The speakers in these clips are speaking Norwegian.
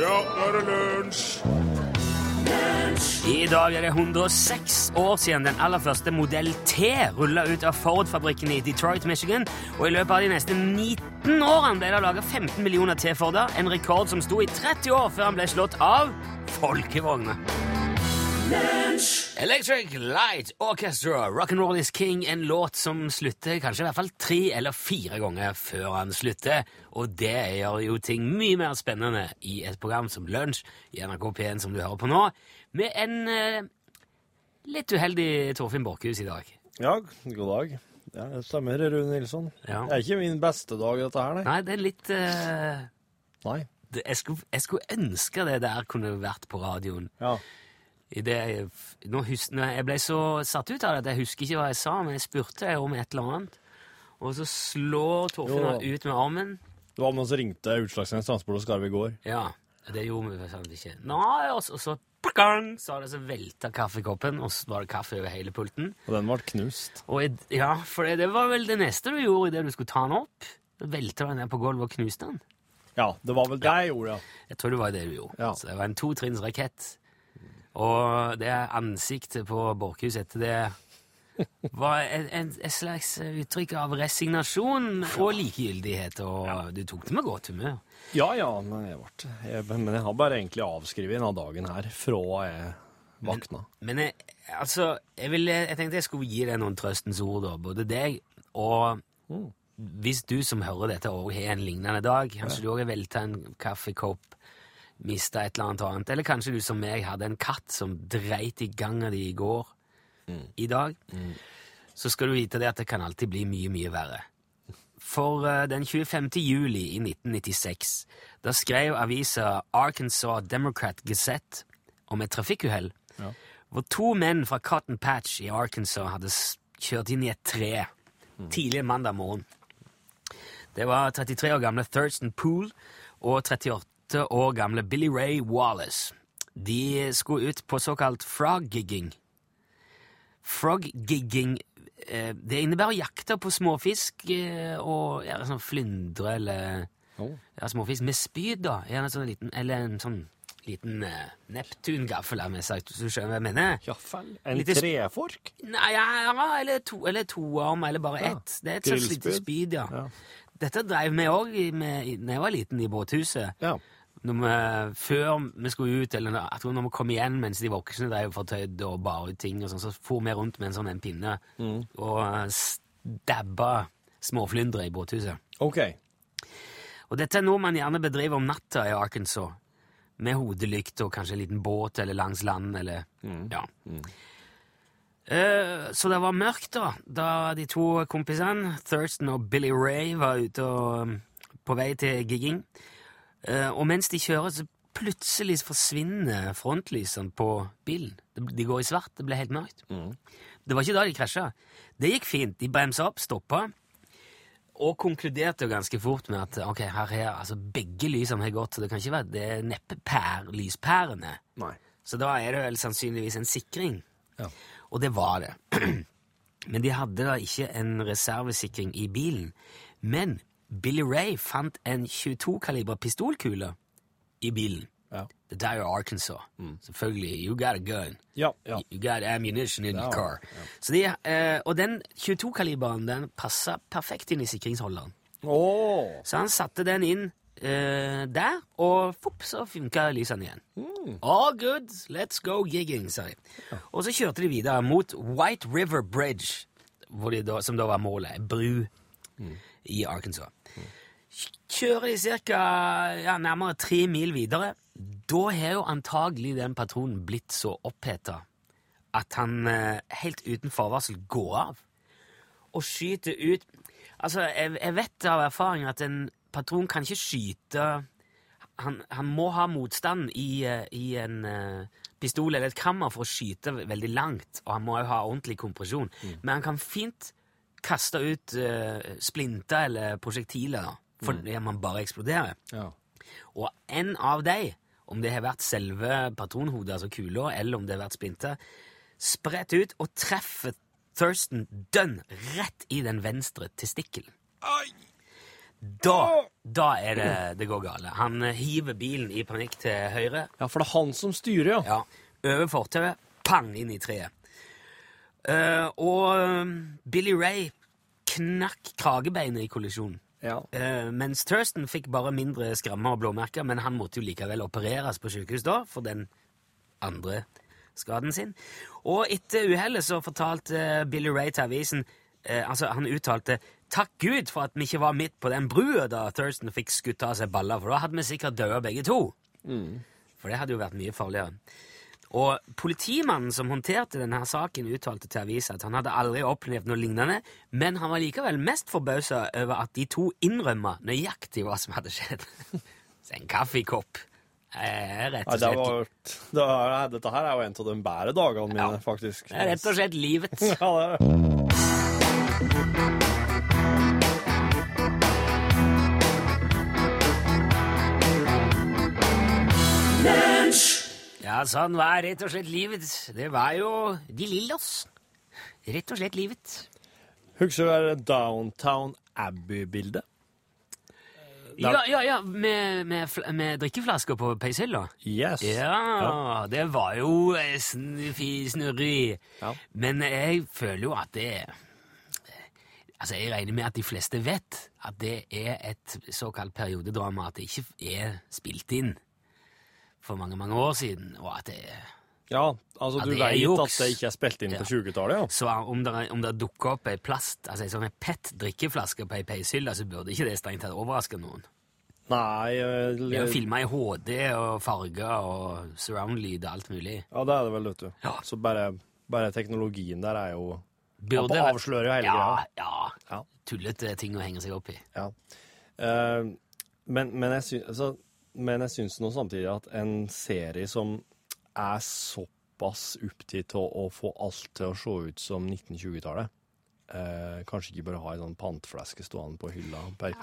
Ja, nå er det lunsj! I dag er det 106 år siden den aller første modell T rulla ut av Ford-fabrikken i Detroit, Michigan. Og i løpet av de neste 19 årene ble det laga 15 millioner T-Forder, en rekord som sto i 30 år før han ble slått av folkevogner. Electric Light Orchestra, Rock'n'Roll is King, en låt som slutter kanskje i hvert fall tre eller fire ganger før han slutter. Og det gjør jo ting mye mer spennende i et program som Lunsj i NRK P1 som du hører på nå, med en eh, litt uheldig Torfinn Borchhus i dag. Ja, god dag. Ja, det stemmer, Rune Nilsson. Ja. Det er ikke min beste dag, dette her, nei. Nei, det er litt eh, Nei. jeg, skulle, jeg skulle ønske det der kunne vært på radioen. Ja. I det jeg, hus, jeg ble så satt ut av det at jeg husker ikke hva jeg sa, men jeg spurte om et eller annet. Og så slår Torfinn Jo. ut med armen. Det var noen som ringte Utslagsnes Transport og Skarv i går. Ja, det gjorde vi sant ikke. Nei, og så, og så pakang, sa det, så velta kaffekoppen, og så var det kaffe over hele pulten. Og den ble knust. Og jeg, ja, for det, det var vel det neste du gjorde idet du skulle ta den opp. Velta den ned på gulvet og knuste den. Ja, det var vel det jeg gjorde, ja. Jeg tror det var det du gjorde. Ja. Så det var en totrinns rakett. Og det ansiktet på Borchhus etter det var et slags uttrykk av resignasjon og likegyldighet, og du tok det med godt humør. Ja, ja, men jeg, ble, jeg, men jeg har bare egentlig avskrevet denne dagen her fra jeg vakna. Men jeg, altså, jeg, ville, jeg tenkte jeg skulle gi deg noen trøstens ord, da. Både deg og hvis du som hører dette òg har en lignende dag, kanskje du òg har velta en kaffekopp, mista et eller annet annet, eller kanskje du som meg hadde en katt som dreit i gangen din i går, i dag, så skal du vite det at det kan alltid bli mye, mye verre. For eh, den 25. juli i 1996, da skrev avisa Arkansas Democrat Gazette om et trafikkuhell Ja. hvor to menn fra Cotton Patch i Arkansas hadde kjørt inn i et tre tidlig mandag morgen. Det var 33 år gamle Thurston Poole og 38 år gamle Billy Ray Wallace. De skulle ut på såkalt frog-gigging. Frog-gigging eh, det innebærer å jakte på småfisk eh, og ja, sånn flyndre eller Oh. ja, småfisk med spyd, da. Gjerne sånn liten, eller en sånn liten uh, Neptun-gaffel, har vi sagt, hvis du skjønner hva jeg mener. Ja vel. En Lite trefork? Nei, ja, ja, eller to, eller to eller bare Ja. ett. Det er et sånt lite spyd, ja. Ja. Dette drev vi òg da jeg var liten, i båthuset. Ja. Vi, før vi skulle ut, eller jeg tror når vi kom igjen mens de voksne drev fortøyd og bar ut ting, og sånn, så for vi rundt med en sånn en pinne og eh, stabba småflyndre i båthuset. OK. Og dette er noe man gjerne bedriver om natta i Arkansas. Med hodelykt og kanskje en liten båt eller langs land eller Ja. Eh, så det var mørkt, da, da de to kompisene, Thurston og Billy Ray, var ute og, um, på vei til gigging. Eh, og mens de kjører, så plutselig forsvinner frontlysene på bilen. De- går i svart, det blir helt mørkt. Det var ikke da de krasja. Det gikk fint. De bremsa opp, stoppa, og konkluderte jo ganske fort med at ok, her er altså begge lysene har gått, så det kan ikke være det er neppe pær, lyspærene. Nei. Så da er det vel sannsynligvis en sikring. Ja. Og det var det. Men de hadde da ikke en reservesikring i bilen. Men Billy Ray fant en 22-kaliber pistolkule i bilen. Ja. The Dyer Arkansas. Arkansas. Selvfølgelig. You got a gun. Ja. ja. You got ammunition in your car. Så de, eh, og den 22-kaliberen den passa perfekt inn i sikringsholderen. Oh. Så han satte den inn eh, der, og fopp, så funka lysene igjen. All good, let's go gigging, sa de. Og så kjørte de videre mot White River Bridge, da, som da var målet. Bru Bru i Arkansas. Kjører de ca. Ja, nærmere tre mil videre. Da har jo antagelig den patronen blitt så oppheta at han eh, helt uten forvarsel går av og skyter ut Altså, jeg, jeg vet av erfaring at en patron kan ikke skyte Han, han må ha motstand i, eh, i en eh, pistol eller et kammer for å skyte veldig langt, og han må jo ha ordentlig kompresjon. Men han kan fint kaste ut uh, splinter eller prosjektiler, da, fordi man bare eksploderer. Ja. Og en av de, om det har vært selve patronhodet, altså kula, eller om det har vært splinter, spredt ut og treffer Thurston dønn rett i den venstre testikkelen. Da, da er det det går gale. Han hiver bilen i panikk til høyre. Ja, for det er han som styrer, ja. Ja, Over fortauet, pang inn i treet. Uh, og eh, Billy Ray knakk kragebeinet i kollisjonen. Ja. Uh, mens Thurston fikk bare mindre skrammer og blåmerker, men han måtte jo likevel opereres på sykehus da, for den andre skaden sin. Og etter uhellet så fortalte eh, Billy Ray til avisen uh, Altså, han uttalte 'Takk Gud for at vi ikke var midt på den brua da Thurston fikk skutt av seg baller', for da hadde vi sikkert dødd begge to. For det hadde jo vært mye farligere. Og politimannen som håndterte denne saken, uttalte til avisa at han hadde aldri opplevd noe lignende, men han var likevel mest forbausa over at de to innrømma nøyaktig hva som hadde skjedd. Så en kaffekopp er rett slett. og det var, det dette her er jo en av de bedre dagene mine, Ja. faktisk. Det er rett og slett livet. Ja, det er det. Ja, sånn var rett og slett livet. Det var jo de lillos. Rett og slett livet. Husker du det Downtown Abbey-bildet? Ja, ja, ja, med, med, med drikkeflasker på peishylla. Yes. Ja, det var jo eh, sn- fi- snurrig. Ja. Men jeg føler jo at det Altså, jeg regner med at de fleste vet at det er et såkalt periodedrama, at det ikke er spilt inn for mange, mange år siden, og at det Ja, altså Ja, du det er vet juks. at det ikke er spilt inn Ja. på 20-tallet, ja? Så om det, om det dukker opp ei plast, altså ei sånn pett drikkeflaske på ei peishylle, så burde ikke det strengt tatt overraske noen. Nei Vi Det er jo filma i HD og farger og surround-lyd og alt mulig. Ja, det er det vel, vet du. Ja. Så bare, bare teknologien der er jo Burde Ja, avslører jo hele greia. Ja, Ja. Tullete ting å henge seg opp i. Ja. Uh, men, men jeg syns altså, men jeg syns nå samtidig at en serie som er såpass opptatt av å få alt til å se ut som 1920-tallet eh, Kanskje ikke bare ha ei sånn pantflaske stående på hylla, per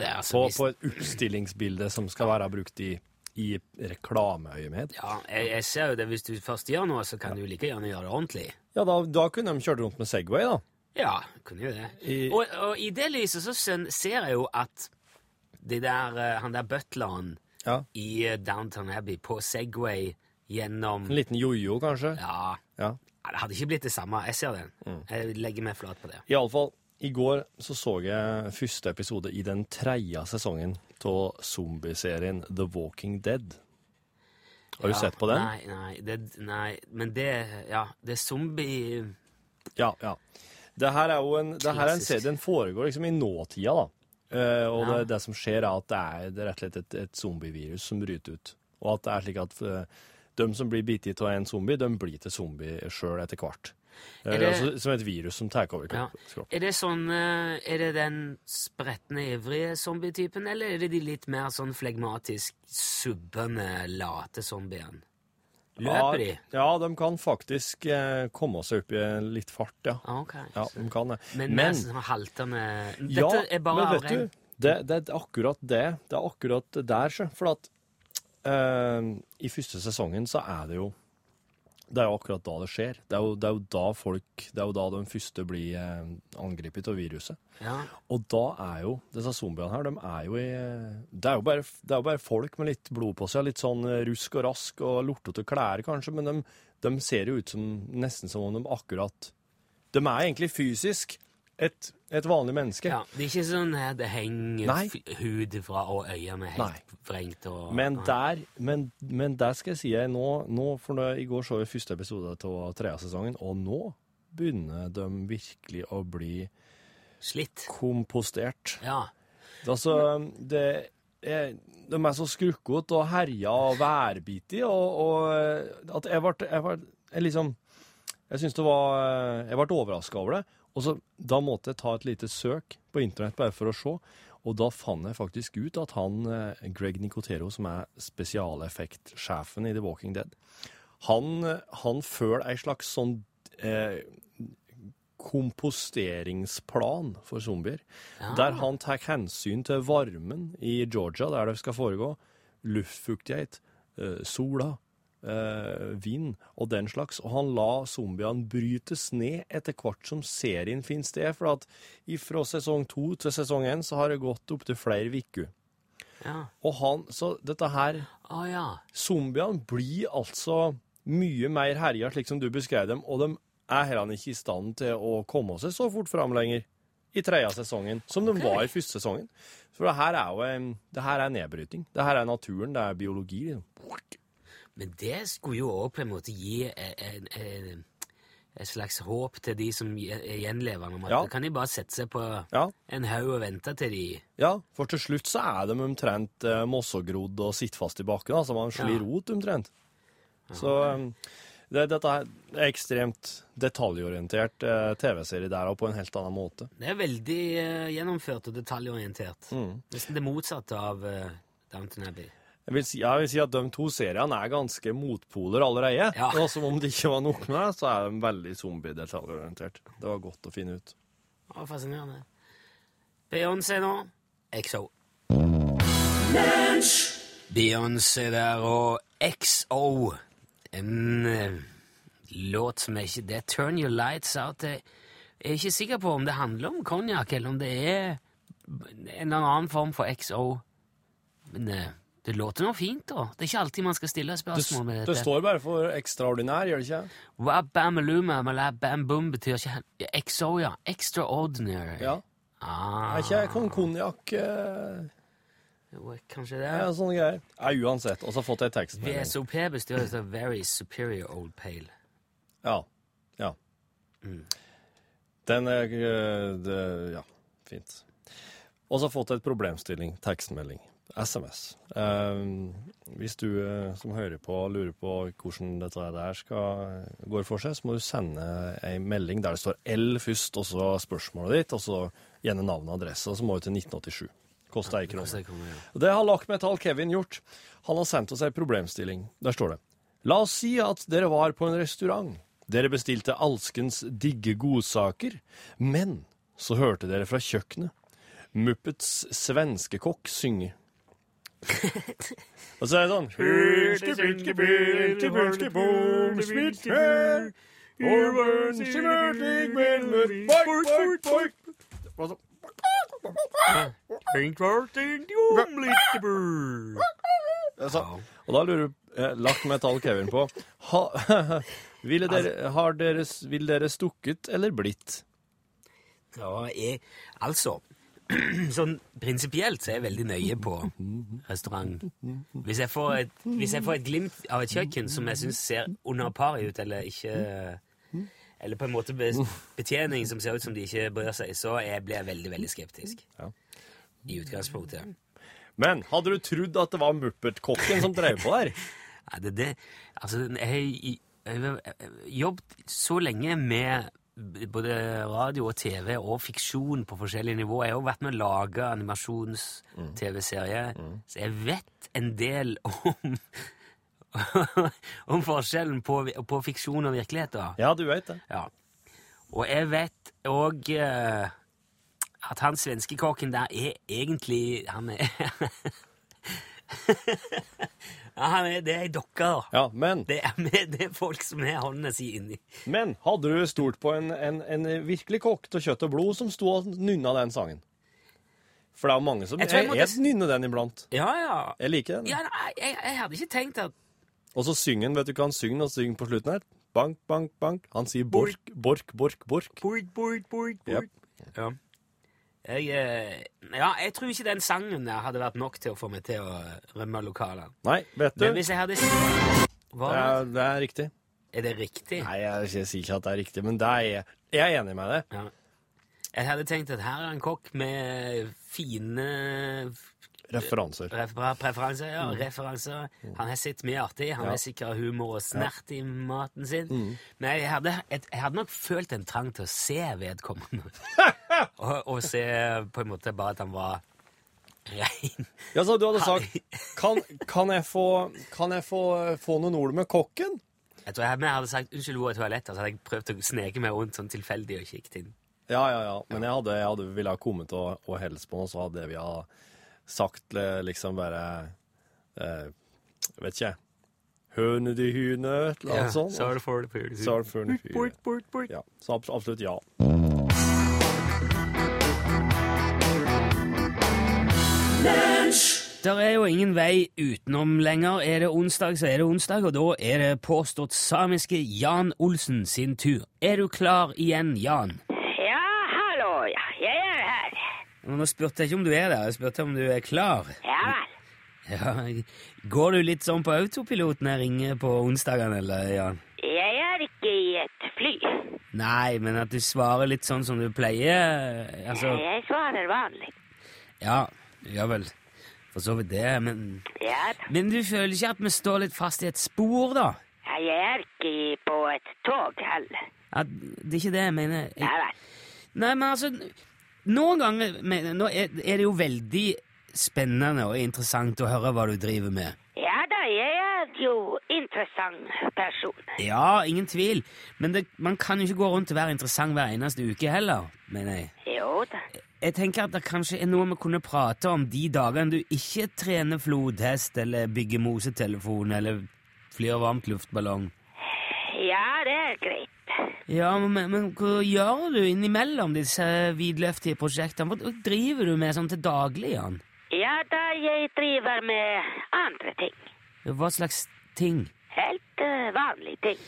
det, altså. På, hvis- på et utstillingsbilde som skal være brukt i, i reklameøyemed. ja, jeg, jeg ser jo det. Hvis du først gjør noe, så kan du like gjerne gjøre det ordentlig. Ja, da, da kunne de kjørt rundt med Segway, da. Ja, kunne jo det. I- Og, og i det lyset så ser jeg jo at det der, eh, han der butleren Ja. i Downton Abbey på Segway gjennom En liten jojo, kanskje. Ja, Ja. Ja, Det hadde ikke blitt det samme. Jeg ser den. Mm. Jeg legger meg flat på det. Iallfall, i går så så jeg første episode i den tredje sesongen av zombieserien The Walking Dead. Har du sett på den? Nei, nei, det, nei, men det Ja, det er zombie Ja, ja. Det her er jo en, det her er en serie, den foregår liksom i nåtida, da. Eh, og Ja. det, det som skjer, er at det er, det er rett og slett et, et zombievirus som bryter ut. Og at det er slik at uh, de som blir bitt av en zombie, de blir til zombie sjøl etter hvert. Eh, Er det- altså, som et virus som tar over ja. kroppen. Er det sånn eh, Er det den spretne, ivrige zombietypen, eller er det de litt mer sånn flegmatisk subbende, late zombiene? Løper de? Ja, de kan faktisk eh, komme seg opp i litt fart, ja. Okay. Ja, de kan det. Men, Men- sånn haltende Dette Ja, er bare men vet du, det, det er akkurat det. Det er akkurat der, sjø. For at eh, i første sesongen så er det jo Det er jo akkurat da det skjer. Det er jo, det er jo da folk Det er jo da de første blir eh, angrepet av viruset. Ja. Og da er jo disse zombiene her, de er jo i Det er jo bare, det er jo bare folk med litt blod på seg. Litt sånn rusk og rask og lortete klær, kanskje, men de, de ser jo ut som nesten som om de akkurat De er egentlig fysisk et, et vanlig menneske. ja. Det er ikke sånn at det henger Nei. hud fra og øynene er helt vrengt og Men der, men, men der skal jeg si jeg nå, nå for nå, I går så vi første episode av tredje sesongen, og nå begynner de virkelig å bli Slitt. kompostert. Ja. Altså, det er, de er så skrukkete og herja og værbitige, og, og at jeg ble, jeg ble jeg liksom Jeg syns det var Jeg ble overraska over det. Og så Da måtte jeg ta et lite søk på internett bare for å se, og da fant jeg faktisk ut at han eh, Greg Nicotero, som er spesialeffektsjefen i The Walking Dead, han, han føler ei slags sånn eh, komposteringsplan for zombier, der han tar hensyn til varmen i Georgia, der det skal foregå, luftfuktighet, eh, sola, eh, vind og den slags, og han la zombiene brytes ned etter hvert som serien finner sted, for at fra sesong to til sesong én så har det gått opptil flere uker. Ja. Og han, så dette her Å ja. Zombiene blir altså mye mer herja, slik som du beskrev dem, og de er heller ikke i stand til å komme seg så fort fram lenger i tredje sesongen som de var i første sesongen. For det her er jo en, det her er nedbryting. Det her er naturen, det er biologi. Liksom. Men det skulle jo òg på en måte gi en, en, en, et slags håp til de som er gjenlevende. om at Ja. Da kan de bare sette seg på Ja, en haug og vente til de ja, for til slutt så er de omtrent eh, mossogrodd og sitter fast i bakken. Altså man slår Ja. rot omtrent. Så um, det, dette er ekstremt detaljorientert eh, TV-serie der og på en helt annen måte. Det er veldig eh, gjennomført og detaljorientert. Mm. Nesten det motsatte av eh, Downton Abbey. Jeg vil, si, jeg vil si at de to seriene er ganske motpoler allerede. Ja. Og som om det ikke var nok med det, så er de veldig zombie-detaljorientert. Det var godt å finne ut. Ja, fascinerende. Beyoncé nå. XO. Beyoncé der og XO. En eh, låt som er ikke Det er Turn Your Lights Out. Jeg er ikke sikker på om det handler om konjakk, eller om det er en eller annen form for XO. Men eh, det låter nå fint, da. Det er ikke alltid man skal stille spørsmål med det står bare for ekstraordinær, gjør det ikke? Wabamaluma malabambum betyr ikke XO, ja. Extraordinary. Ja. Ah, Er ikke kong konjakk eh, kanskje det. ja, sånne greier? Ja, uansett. Og så har jeg fått ei tekstmelding. VSOP bestyrer av Very Superior Old Pale. Ja. Ja. Mm. Den er eh, det, Ja, fint. Og så har jeg fått et problemstilling. Tekstmelding. SMS. Um, hvis du eh, som hører på, lurer på hvordan dette der skal går for seg, så må du sende ei melding der det står L først, og så spørsmålet ditt, og så gjerne navn og adresse, og så må du til 1987. Kosta ei krone. Det har Lakk Metal Kevin gjort. Han har sendt oss ei problemstilling. Der står det La oss si at dere var på en restaurant. Dere bestilte alskens digge godsaker, men så hørte dere fra kjøkkenet Muppets svenske kokk synge. Og så er det sånn. Så Altså, og da lurer eh, Lagt Metall Kevin på. Ha, ville dere, har dere, Vil dere stukket eller blitt? Ja, jeg, altså Sånn prinsipielt så er jeg veldig nøye på restaurant. Hvis jeg får et, hvis jeg får et glimt av et kjøkken som jeg syns ser under paret ut, eller ikke Eller på en måte betjening som ser ut som de ikke bryr seg, så jeg blir jeg veldig, veldig skeptisk. Ja. I utgangspunktet. Men hadde du trodd at det var Muppert-kokken som drev på der? Nei, det, det, altså, jeg har jobbet så lenge med både radio og TV og fiksjon på forskjellige nivåer. Jeg har også vært med å lage animasjons-TV-serier, så jeg vet en del om om forskjellen på, på fiksjon og virkelighet. da. Ja, du vet det. Ja. Og jeg vet òg at han svenske kokken der er egentlig Han er ja, Det er ei dokke, da. Ja, men, Det er, med, det er folk som har hånda si inni. men hadde du stolt på en, en, en virkelig kokk av kjøtt og blod som sto og nynna den sangen? For det er jo mange som Jeg jeg måtte- jeg nynner den iblant. Ja, ja. Jeg liker den. ja nei, jeg, jeg hadde ikke tenkt at Og så synger han, vet du hva han synger og synger på slutten her? Bank, bank, bank. Han sier bork, bork, bork, bork. bork, bork, bork, bork. Yep. Ja. Jeg, eh, ja, jeg tror ikke den sangen der hadde vært nok til å få meg til å rømme lokalet. Nei, vet du, Men hvis jeg hadde Hva? det er, det er riktig. Er det riktig? Nei, jeg, jeg sier ikke at det er riktig, men det er, jeg- er enig med deg. Ja. Jeg hadde tenkt at her er en kokk med fine Referanser. refer preferanser. Ja, referanser. Han har sett mye artig. Han Ja. har sikkert humor og snert i maten sin. Men jeg hadde, jeg, jeg hadde nok følt en trang til å se vedkommende. og, og se på en måte bare at han var rein. Ja, så du hadde sagt Kan, kan jeg, få, kan jeg få, få noen ord med kokken? Jeg tror jeg, jeg hadde sagt 'unnskyld, hvor er toalettet?' Så hadde jeg prøvd å sneke meg rundt sånn tilfeldig og kikket inn. Ja, ja, ja. Men jeg hadde, jeg hadde ville ha kommet og, og hilst på Og så hadde vi ha sagt eh, liksom bare eh, Vet ikke jeg. Høne de hune, eller annet sånt. så er det for bort, bort. Ja, så absolutt ja. Der er jo ingen vei utenom lenger. Er det onsdag, så er det onsdag, og da er det påstått samiske Jan Olsen sin tur. Er du klar igjen, Jan? Ja, hallo, ja. Jeg er her. Nå spurte jeg ikke om du er der, jeg spurte om du er klar. Ja vel. Ja, Går du litt sånn på autopilot når jeg ringer på onsdagene, eller, Jan? Jeg er ikke i et fly. Nei, men at du svarer litt sånn som du pleier, altså Jeg svarer vanlig. Ja, gjør vel for så vidt det, men Ja. Men du føler ikke at vi står litt fast i et spor, da? Ja, Jeg er ikke på et tog heller. At, det er ikke det jeg mener. Jeg, Nei vel. Nei, men altså Noen ganger men, Nå er, er det jo veldig spennende og interessant å høre hva du driver med. Jeg er jo interessant person. Ja, ingen tvil, men det, man kan jo ikke gå rundt og være interessant hver eneste uke heller, mener jeg. Jo da. Jeg tenker at det kanskje er noe vi kunne prate om de dagene du ikke trener flodhest eller bygger mosetelefon eller flyr varmt luftballong. Ja, det er greit. Ja, men, men hva gjør du innimellom disse vidløftige prosjektene? Hva driver du med sånn til daglig, Jan? Ja da, jeg driver med andre ting. Hva slags ting? Helt uh, vanlige ting.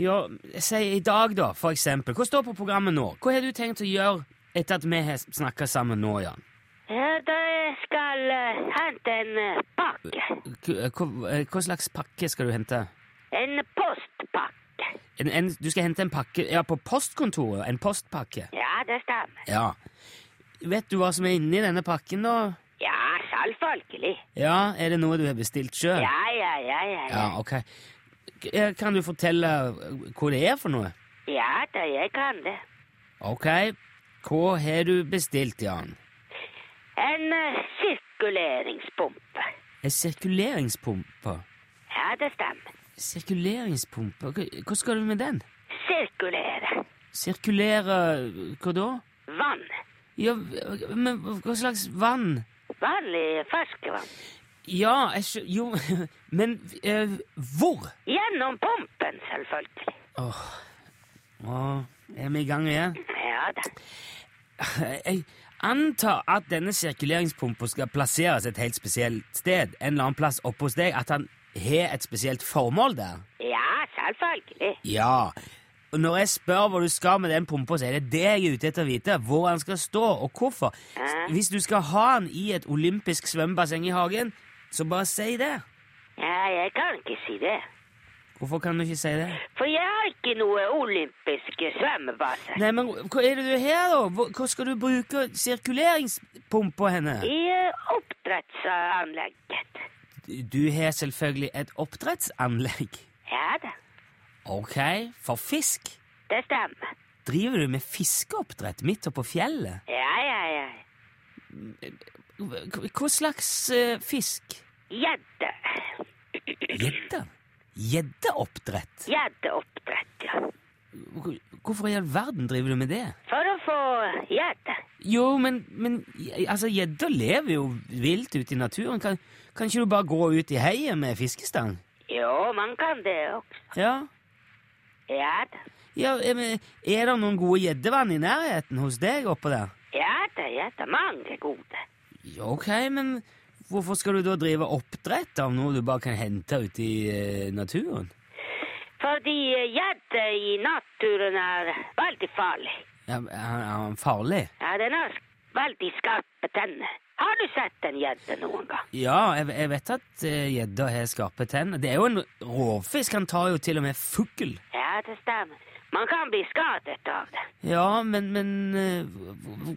Ja, si i dag, da, for eksempel. Hva står på programmet nå? Hva har du tenkt å gjøre etter at vi har snakka sammen nå, Jan? Ja, da jeg skal uh, hente en eh, pakke. Hva, hva slags pakke skal du hente? En postpakke. En, en, du skal hente en pakke Ja, på postkontoret? En postpakke? Ja, det stemmer. Ja. Vet du hva som er inni denne pakken, da? Ja, selvfølgelig. Ja, Er det noe du har bestilt sjøl? Ja, ja, ja, ja. Ja, ok. Eh, Kan du fortelle hva det er for noe? Ja da, jeg kan det. Ok. Hva har du bestilt, Jan? En eh, sirkuleringspumpe. En sirkuleringspumpe? Ja, det stemmer. Sirkuleringspumpe? Hva, hva skal du med den? Sirkulere. Sirkulere hva da? Vann. Ja, men hva slags vann? Vanlig ferskvann. Ja, jeg. Jo, men eh, hvor? Gjennom pumpen, selvfølgelig. Åh, er vi i gang igjen? Ja da. Jeg antar at denne sirkuleringspumpa skal plasseres et helt spesielt sted, en eller annen plass oppe hos deg, at han har et spesielt formål der? Ja, selvfølgelig. Ja. Når jeg spør hva du skal med den pumpa, så er det det jeg er ute etter å vite. Hvor han skal stå, og hvorfor. Hvis du skal ha den i et olympisk svømmebasseng i hagen, så bare si det. Ja, jeg kan ikke si det. Hvorfor kan du ikke si det? For jeg har ikke noe olympisk svømmebasseng. Nei, men hva er det du har, da? Hvor- Hva skal du bruke sirkuleringspumpa henne? I oppdrettsanlegget. Du har selvfølgelig et oppdrettsanlegg. Ja da, Ok, for fisk. det stemmer. Driver du med fiskeoppdrett midt oppå fjellet? Ja, ja, ja. Hva slags uh, fisk? Gjedde. Gjedde? Gjeddeoppdrett? Gjeddeoppdrett, ja. Hvorfor i all verden driver du med det? For å få gjedde. Jo, men, men altså, gjedder lever jo vilt ute i naturen. Kan, kan ikke du bare gå ut i heiet med fiskestang? Jo, man kan det også. Ja. Ja da. ja eh, men er det noen gode gjeddevann i nærheten hos deg oppå der? Ja da, ja da. Mange gode. Ja, ok, men hvorfor skal du da drive oppdrett av noe du bare kan hente ute i eh, naturen? Fordi eh, gjedde i naturen er veldig farlig. Ja, er han farlig? Ja, den har veldig skarpe tenner. Har du sett en gjedde noen gang? Ja, jeg, jeg vet at gjedder gjedda har skarpe tenner. Det er jo en rovfisk. Han tar jo til og med fugl. Ja, det stemmer. Man kan bli skadet av det. Ja, men, men eh,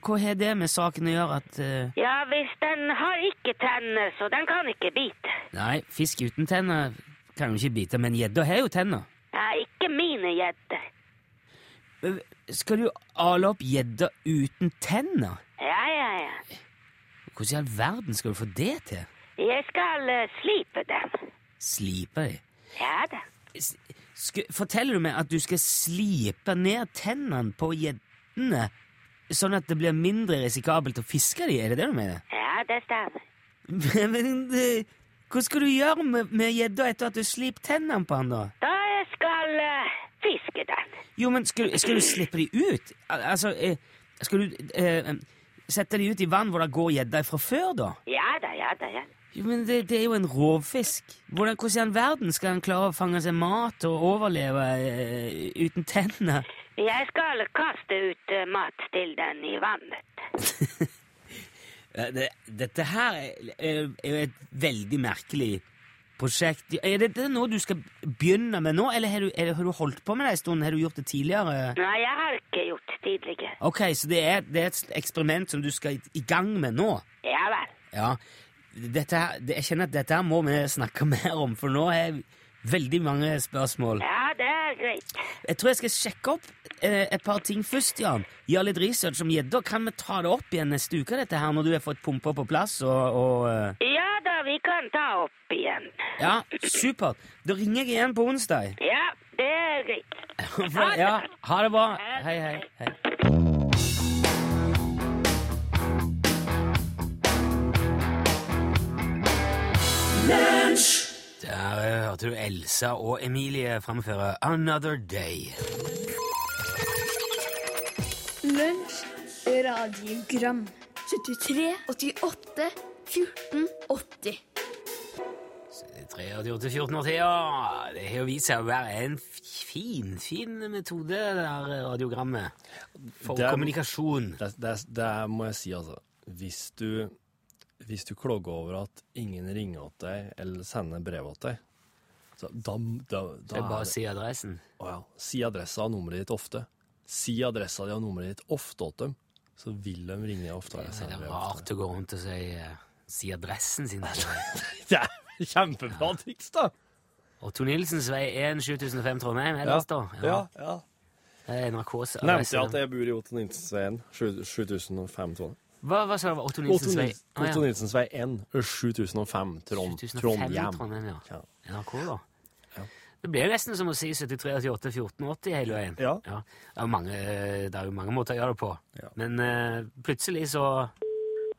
hva har det med saken å gjøre at uh... Ja, hvis den har ikke tenner, så den kan ikke bite. Nei, fisk uten tenner kan jo ikke bite, men gjedda har jo tenner. Ja, ikke mine gjedder. Skal du ale opp gjedda uten tenner? Ja, ja, ja. Hvordan i all verden skal du få det til? Jeg skal uh, slipe dem. Slipe dem? Ja da. S- Forteller du meg at du skal slipe ned tennene på gjeddene, sånn at det blir mindre risikabelt å fiske dem? Er det det du mener? Ja, det stemmer. Men eh, Hva skal du gjøre med gjedda etter at du slipper tennene på den, da? Da jeg skal uh, fiske den. Jo, men skal, du- skal du slippe dem ut? Al altså, eh, skal du uh, sette dem ut i vann hvor det går gjedda fra før, da? Ja da, ja da, ja. Jo, men det, det er jo en rovfisk. Hvordan, hvordan i all verden skal han klare å fange seg mat og overleve uh, uten tenner? Jeg skal kaste ut uh, mat til den i vannet. Eh, Det, dette her er, er er jo et veldig merkelig prosjekt. Er dette noe du skal begynne med nå, eller har du, er det, har du holdt på med det en stund? Har du gjort det tidligere? Nei, jeg har ikke gjort det tidligere. Ok, så det er, det er et eksperiment som du skal i, i gang med nå? Ja vel. Ja. Dette det, jeg kjenner at dette må vi snakke mer om, for nå er veldig mange spørsmål. Ja, det er greit. Jeg tror jeg skal sjekke opp eh, et par ting først, Jan. Gjøre litt research om gjedda. Kan vi ta det opp igjen neste uke, dette her, når du har fått pumpa på plass og, og eh, Ja da, vi kan ta opp igjen. Ja, supert. Da ringer jeg igjen på onsdag. Ja, det er greit. Ja, ha det bra. Hei, hei. hei. Hørte du Elsa og Emilie framføre Another Day. Lunsj, radiogram 73, 88, 14, 80 73-88-14-årtida. Det har jo vist seg å være en fin, fin metode, det der radiogrammet. For Det er- kommunikasjon. Det, det, det må jeg si, altså. Hvis du, hvis du klager over at ingen ringer til deg eller sender brev til deg, så da, da, Det er bare å si adressen. Å ja. Si adressa og nummeret ditt ofte. Si adressa di og nummeret ditt ofte til dem, så vil de ringe oftere. Det er rart å gå rundt og si, uh, si adressen sin. Det er kjempebra triks, da! Otto Nilsens vei 1 7005 Trondheim, ellers da? ja, ja. Det er NRKs Nevnte jeg at jeg bor i Otto Nilsensveien 7005 Trondheim? Hva, hva sa du? Otto Nilsens vei? Ja. Otto Nilsens vei 1 7005 Trondheim. 2005 Trondheim. Trondheim, ja. Ja. NRK, da. Ja. Det blir nesten som å si 73, 88, 14, 80 hele veien. Ja. Det, er jo mange, det er jo mange måter å gjøre det på. Ja. Men uh, plutselig så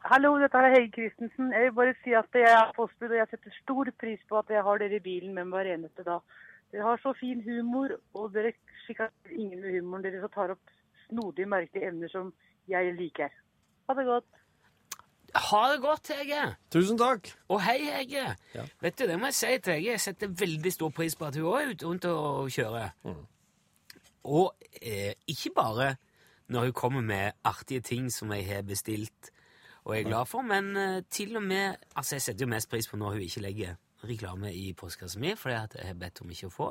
Hallo, dette er Hege Christensen. Jeg vil bare si at jeg er postbud, og jeg setter stor pris på at jeg har dere i bilen med meg hver eneste dag. Dere har så fin humor, og dere sjikanerer ingen med humoren deres og tar opp snodige, merkelige emner som jeg liker. Ha det godt. Ha det godt, Hege! Tusen takk! Og hei, Hege! Ja. Vet du, det må jeg si til Hege. Jeg setter veldig stor pris på at hun også er ute rundt og kjører. Og eh, ikke bare når hun kommer med artige ting som jeg har bestilt og er glad for, men eh, til og med Altså, jeg setter jo mest pris på når hun ikke legger reklame i postkassa mi, for det jeg har bedt om ikke å få.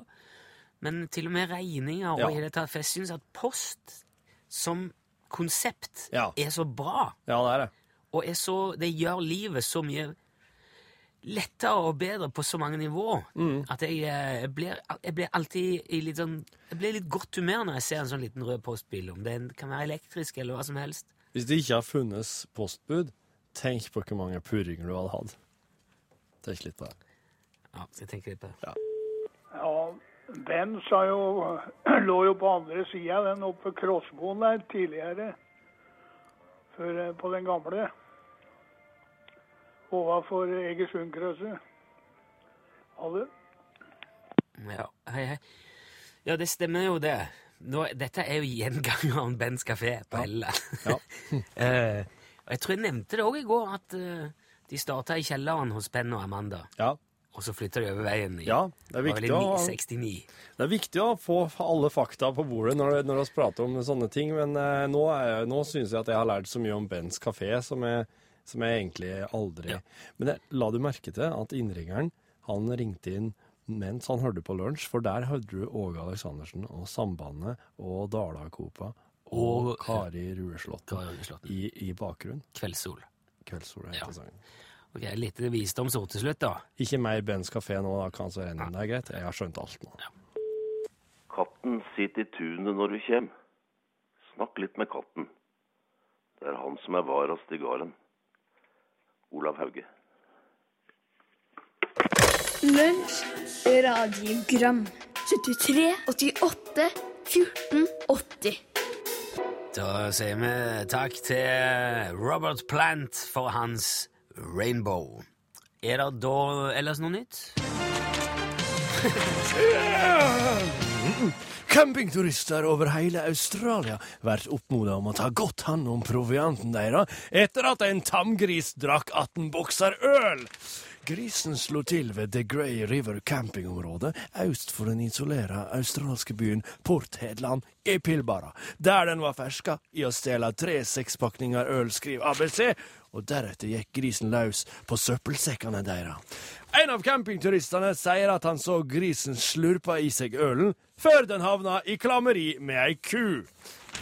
Men til og med regninger og Ja. i det tatt, for jeg syns at post som konsept Ja. er så bra. Ja, det er det. Og er så, det gjør livet så mye lettere og bedre på så mange nivå at jeg, eh, jeg, blir, jeg blir alltid i litt sånn Jeg blir litt godt humør når jeg ser en sånn liten rød postbil, om den kan være elektrisk eller hva som helst. Hvis det ikke har funnes postbud, tenk på hvor mange purringer du hadde hatt. Tenk litt på det. Ja, så jeg tenker litt på det. Ja, den sa jo, lå jo på andre sida, den oppe ved Krossmoen der tidligere. Før, eh, på den gamle. Overfor Egersundkrysset. Ha det. Ja, hei, hei. Ja, det stemmer jo det. Nå, dette er jo gjengangeren Bens kafé på Helleland. Ja. Ja. og jeg tror jeg nevnte det òg i går, at eh, de starta i kjelleren hos Ben og Amanda. Ja. Og så flytter de over veien i Ja, det er viktig å- Det er viktig å få alle fakta på bordet når, når vi prater om sånne ting, men eh, nå, er- nå syns jeg at jeg har lært så mye om Bens kafé som jeg, som jeg egentlig aldri Men jeg, la du merke til at innringeren han ringte inn mens han hørte på lunsj, for der hørte du Åge Aleksandersen og Sambandet og Dala-Copa og, Og- Kari Rueslott i, i bakgrunnen. Kveldssol. Kveldssol Ja. heter sangen. Ok, Litt visdomsord til slutt, da. Ikke mer Bens kafé nå, da kan så renne. Det er greit. Jeg har skjønt alt nå. Katten sitter i tunet når du kjem. Snakk litt med katten. Det er han som er varast i gården. Olav Hauge. Lunsj, radiogram 73, 88, 14, 80 Da sier vi takk til Robert Plant for hans Rainbow. Er det da ellers noe nytt? Campingturister over hele Australia blir oppmoda om å ta godt hånd om provianten deres etter at en tamgris drakk 18 bokser øl. Grisen slo til ved The Grey River campingområde øst for den isolerte australske byen Port Hedland i Pilbara, der den var ferska i å stjele tre sekspakninger øl, skriver ABC, og deretter gikk grisen løs på søppelsekkene deres. En av campingturistene sier at han så grisen slurpe i seg ølen før den havna i klammeri med ei ku.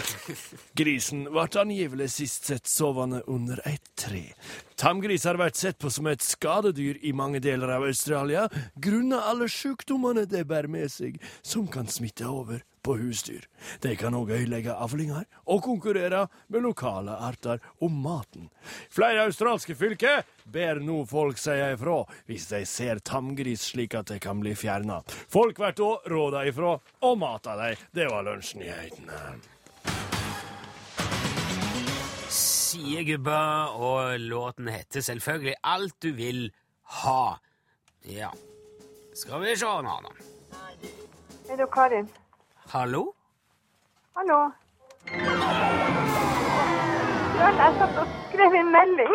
Grisen ble angivelig sist sett sovende under et tre. Tamgriser blir sett på som et skadedyr i mange deler av Australia, grunnet alle sykdommene de bærer med seg, som kan smitte over på husdyr. De kan òg ødelegge avlinger og konkurrere med lokale arter om maten. Flere australske fylker ber nå folk si ifra hvis de ser tamgris slik at de kan bli fjerna. Folk blir da råda ifra og mata dem. Det var lunsjnyhetene. Sier gubba, og låten heter selvfølgelig Alt du vil ha. Ja. Skal vi se nå, da. Er det Karin? Hallo? Hallo? Ja, jeg satt og skrev en melding.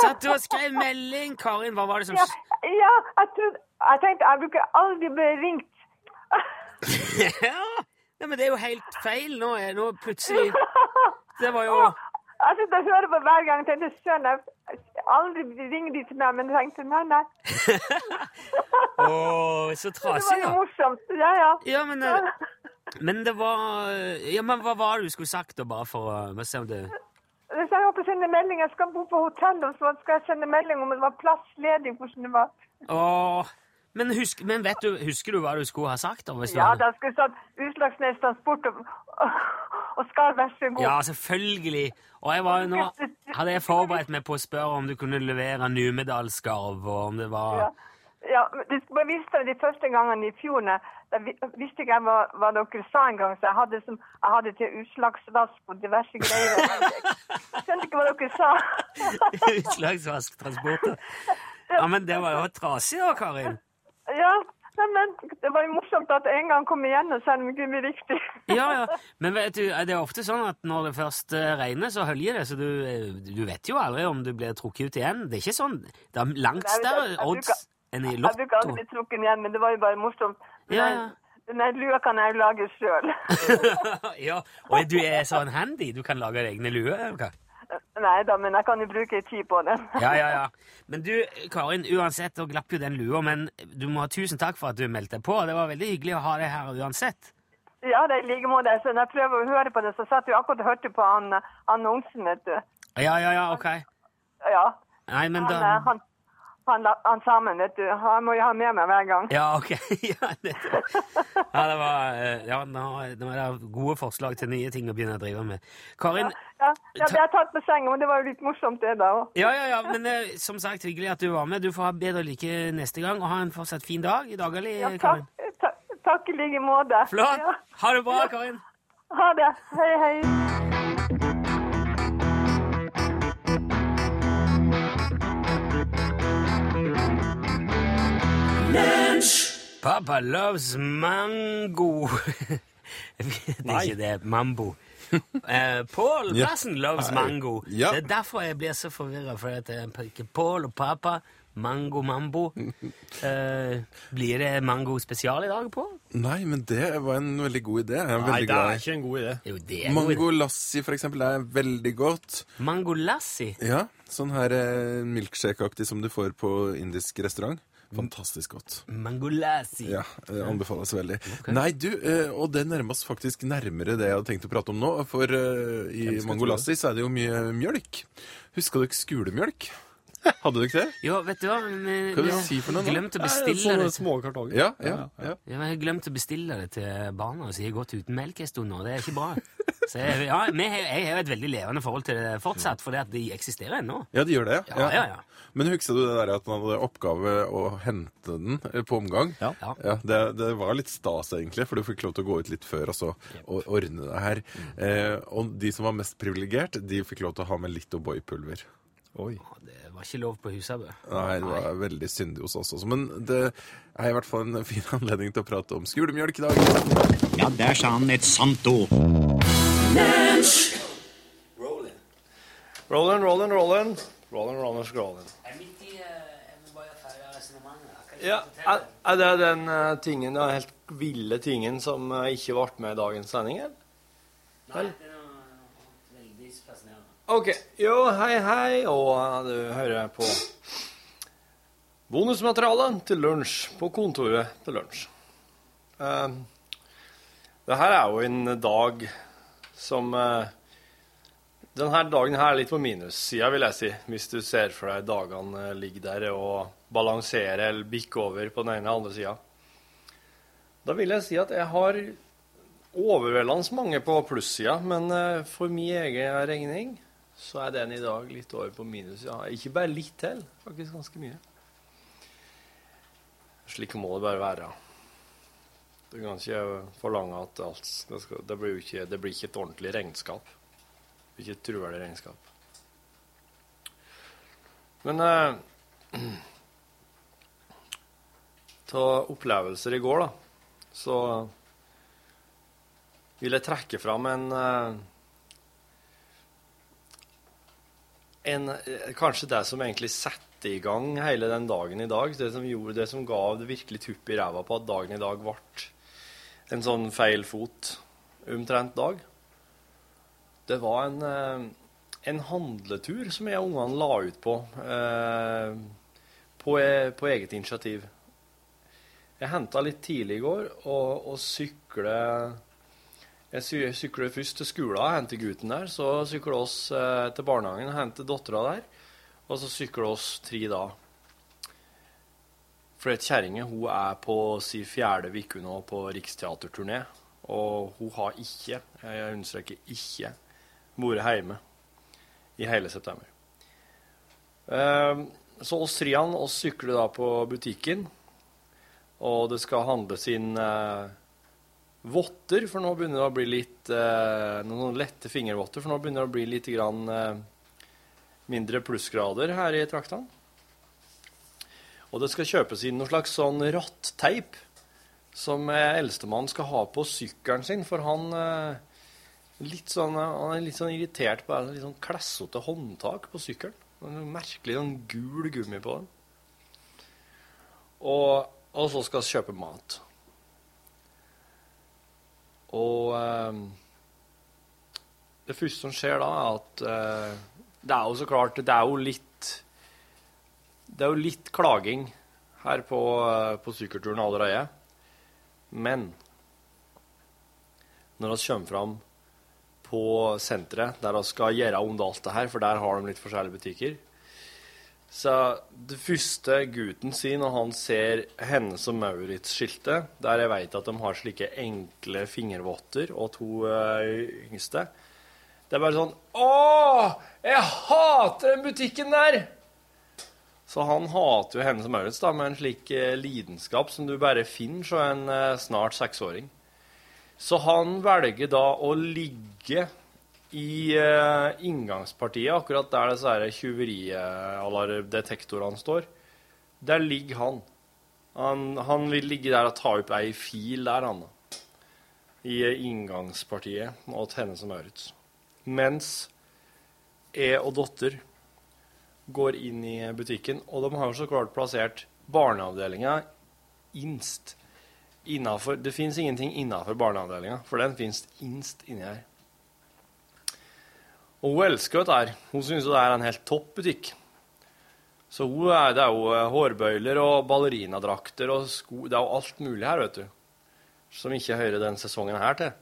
Satt du og skrev melding? Karin, hva var det som Ja, ja jeg, trodde, jeg tenkte jeg bruker aldri bli ringt. Ja, Nei, men det er jo helt feil nå. er- Nå plutselig Det var jo Jeg sitter og hører på hver gang. Jeg tenkte, søren, jeg aldri ringer de til meg, men jeg tenkte, nei, nei. Å, så Det trasig, var jo da. morsomt. Ja, ja. Ja, men, eh, men det var Ja, men hva var det du skulle sagt, da, bare for å se om det Hvis jeg håper å sende melding, jeg skal bo på hotell, og så skal jeg sende melding om det var plass ledig, hvordan det var. Åh, men, husk, men vet du, husker du hva du skulle ha sagt? Hvis Ja, da skulle jeg sagt Utslagsnes Transport og, og skal være så god. Ja, selvfølgelig. Og jeg var jo nå hadde jeg forberedt meg på å spørre om du kunne levere Numedalskarv, og om det var Ja. Ja, men det skulle bare vise deg de første gangene i fjor, vi- visste ikke jeg hva, hva dere sa engang, så jeg hadde, som, jeg hadde til utslagsvask og diverse greier. Jeg skjønte ikke hva dere sa. utslagsvasktransporter. Ja, men det var jo trasig da, Karin. Ja, men det var jo morsomt at en gang kom igjen, og selv om det blir riktig. Ja, ja. Men vet du, det er ofte sånn at når det først eh, regner, så høljer det, så du, eh, du vet jo aldri om du blir trukket ut igjen. Det er ikke sånn Det er langt jeg- større odds enn i Jeg bruker aldri bli trukket igjen, men det var jo bare morsomt. Ja, ja. Den der lua kan jeg jo lage sjøl. ja, og du er sånn handy, du kan lage egne luer? hva? Nei da, men jeg kan jo bruke tid på den. Ja, ja, ja. Men du, Karin, uansett, da glapp jo den lua, men du må ha tusen takk for at du meldte på. Det var veldig hyggelig å ha deg her uansett. Ja, det er i like måte. Så når jeg prøver å høre på det, så satt jeg akkurat og hørte på han, annonsen, vet du. Ja, ja, ja, ok. Ja. Nei, men da eh, han, han, han sammen, vet du. Han må jo ha med meg hver gang. Ja, ok. ja, det, ja, det var eh, Ja, nå, nå er det gode forslag til nye ting å begynne å drive med. Karin, Ja, ja, det er tatt på senga, men det var jo litt morsomt det da òg. ja, ja, ja, men eh, som sagt, hyggelig at du var med. Du får ha bedre lykke neste gang, og ha en fortsatt fin dag i daglig, Ja, Karin. takk, takk, takk i like måte. Flott! Ja, Ha det bra, Karin. ha det. Hei, hei. Papa loves mango. Jeg vet Nei. ikke det. Mambo. Paul Pål Ja. Plassen loves mango. Ja. Det er derfor jeg blir så forvirra. For at er ikke Pål og pappa. Mango mambo. Uh, blir det mango spesial i dag, Paul? Nei, men det var en veldig god idé. Jeg er Nei, veldig det er ikke en god idé. Jo, det er Mango god. lassi, for eksempel, er veldig godt. Mango lassi. Ja, sånn her eh, milkshake-aktig som du får på indisk restaurant. Fantastisk godt. Mangolasi. Ja, det anbefales veldig. Nei, du, eh, og det nærmer oss faktisk nærmere det jeg hadde tenkt å prate om nå. For eh, i Hvem skal Mango tro det? lassi så er det jo mye mjølk. Husker dere skulemjølk? Hadde dere ikke det? Jo, vet du hva? Vi, du si for noe nå? har glemt å bestille det. små kartonger. Ja, ja, ja. Ja, jeg har glemt å bestille det til barna, så jeg har gått uten melk en stund nå. Det er ikke bra. Så jeg, ja, har, jeg har jo et veldig levende forhold til det fortsatt, for de eksisterer ennå. Ja, de gjør det, ja. Ja, ja, ja. Men husker du det der at han hadde oppgave å hente den eh, på omgang? Ja. Ja. det, det var litt stas, egentlig, for du fikk lov til å gå ut litt før og så og ordne det her. Eh, og de som var mest privilegert, de fikk lov til å ha med litt O'boy-pulver. Oi. Det var ikke lov på Husabø. Nei, det var veldig syndig hos oss også. Men det er i hvert fall en fin anledning til å prate om skolemjølk i dag. Ja, der sa han et sant ord. Rollin, rollin, rollin. Rollin, rollin, scrolling. Ja, er, det den eh, tingen, den helt ville tingen som eh, ikke ble med i dagens sending? er noe Veldig fascinerende. OK. Jo, hei, hei, og eh, du hører på bonusmaterialet til lunsj på kontoret til lunsj. Uh, det her er jo en dag som uh, Denne dagen her er litt på minussida, vil jeg si, hvis du ser for deg dagene eh, ligger der og balanserer eller bikker over på den ene eller andre sida. Da vil jeg si at jeg har overveldende mange på plussida, men eh, for min egen regning så er den i dag litt over på minussida. Ikke bare litt til, faktisk ganske mye. Slik må det bare være. Du kan ikke forlange at alt det, blir ikke, det blir ikke et ordentlig regnskap. Ikke et troverdig regnskap. Men eh, av opplevelser i går, da, så vil jeg trekke fram en eh, en, eh, kanskje det som egentlig satte i gang hele den dagen i dag, det som, gjorde, det som ga det virkelig tupp i ræva på at dagen i dag ble en sånn feil fot omtrent dag, det var en, eh, en handletur som jeg og ungene la ut på, eh, på, e- på eget initiativ. Jeg henta litt tidlig i går og, og sykle Jeg sy- sykler først til skolen og henter gutten der. Så sykler oss eh, til barnehagen og henter dattera der. Og så sykler oss tre da. For kjerringa er på si fjerde uke nå på riksteaterturné. Og hun har ikke, jeg understreker ikke, vært hjemme i hele september. Eh, så oss trian oss sykler da på butikken, og det skal handles inn eh, votter, for nå begynner det å bli litt eh, Noen lette fingervotter, for nå begynner det å bli litt grann, eh, mindre plussgrader her i traktene. Og det skal kjøpes inn noe slags sånn ratteip som eldstemann skal ha på sykkelen sin, for han litt sånn, han er litt sånn irritert på det, litt sånn klessete håndtak på sykkelen. En merkelig sånn gul gummi på den. Og, og så skal vi kjøpe mat. Og eh, det første som skjer da, er at eh, det er jo så klart Det er jo litt Det er jo litt klaging her på, eh, på sykkelturen allerede. Men når vi kommer fram på senteret, der vi skal gjøre om alt det her, for der har de litt forskjellige butikker Så det første gutten sier når han ser Hennes og Maurits-skiltet, der jeg vet at de har slike enkle fingervotter, og to uh, yngste Det er bare sånn Å! Jeg hater den butikken der! Så han hater jo Hennes og Maurits da, med en slik eh, lidenskap som du bare finner hos en uh, snart seksåring. Så han velger da å ligge i eh, inngangspartiet, akkurat der disse tyveridetektorene står. Der ligger han. han. Han vil ligge der og ta opp ei fil der, han. I eh, inngangspartiet mot henne som Maurits. Mens jeg og datter går inn i butikken, og de har jo så klart plassert barneavdelinga innst innafor Det fins ingenting innafor barneavdelinga, for den fins innst inni her. Og hun elsker dette her. Hun syns det er en helt topp butikk. Så hun er, det er jo eh, hårbøyler og ballerinadrakter og sko Det er jo alt mulig her, vet du. Som ikke hører den sesongen her til.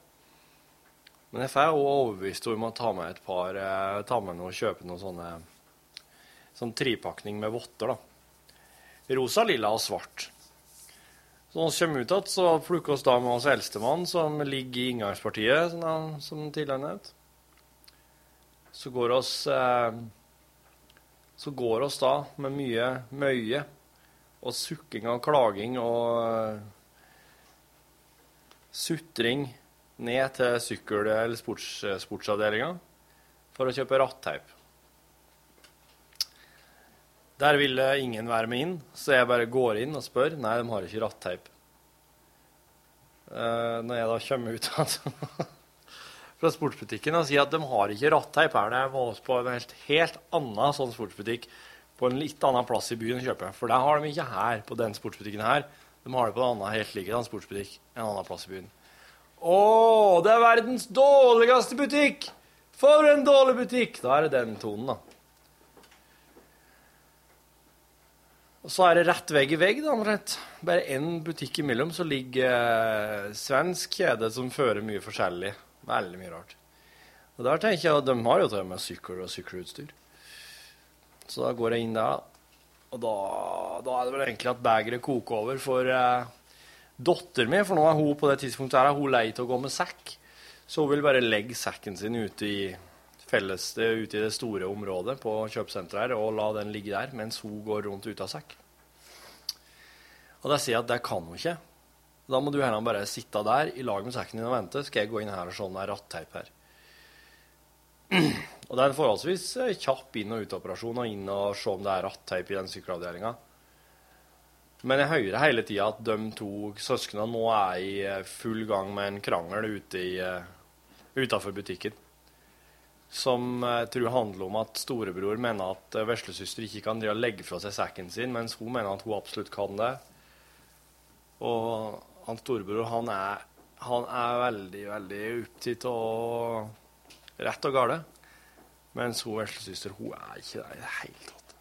Men jeg får jo overbevist henne om å ta med et par eh, Ta med noe kjøpe noe sånne Sånn tripakning med votter, da. Rosa, lilla og svart. Så vi kommer ut igjen, så plukker vi da med oss eldstemann, som ligger i inngangspartiet, som, han- som tidligere nevnt. Så går oss eh, Så går oss da med mye møye og sukking og klaging og uh, sutring ned til sykkel- eller sports, sportsavdelinga for å kjøpe ratteip. Der ville ingen være med inn, så jeg bare går inn og spør. Nei, de har ikke ratteip. Uh, når jeg da kommer ut altså, fra sportsbutikken og sier at de har ikke ratteip her, jeg må på en helt, helt annen sånn sportsbutikk på en litt annen plass i byen og kjøpe. For det har de ikke her, på den sportsbutikken her. De har det på en annen helt likedan sportsbutikk en annen plass i byen. Å, det er verdens dårligste butikk! For en dårlig butikk! Da er det den tonen, da. Og så er det rett vegg i vegg, omtrent. Bare én butikk imellom, så ligger eh, svensk kjede som fører mye forskjellig. Veldig mye rart. Og der tenker jeg at de har jo til og med sykkel og sykkelutstyr. Så da går jeg inn der. Og da, da er det vel egentlig at begeret koker over for eh, datteren min, for nå er hun på det tidspunktet her, er hun lei av å gå med sekk. Så hun vil bare legge sekken sin ute i, felles, ute i det store området på kjøpesenteret her, og la den ligge der mens hun går rundt uten sekk. Og da sier jeg at det kan hun ikke. Da må du heller bare sitte der i lag med sekken din og vente, skal jeg gå inn her og se om det er ratteip her. Og det er en forholdsvis eh, kjapp inn- og utoperasjon og inn og se om det er ratteip i den sykkelavdelinga. Men jeg hører hele tida at de to søsknene nå er i eh, full gang med en krangel ute i, utafor butikken. Som jeg tror handler om at storebror mener at uh, veslesøster ikke kan drive og legge fra seg sekken sin, mens hun mener at hun absolutt kan det. Og han storebror, han er, han er veldig, veldig opptatt av rett og gale. Mens hun veslesøster, hun er ikke det i det hele tatt.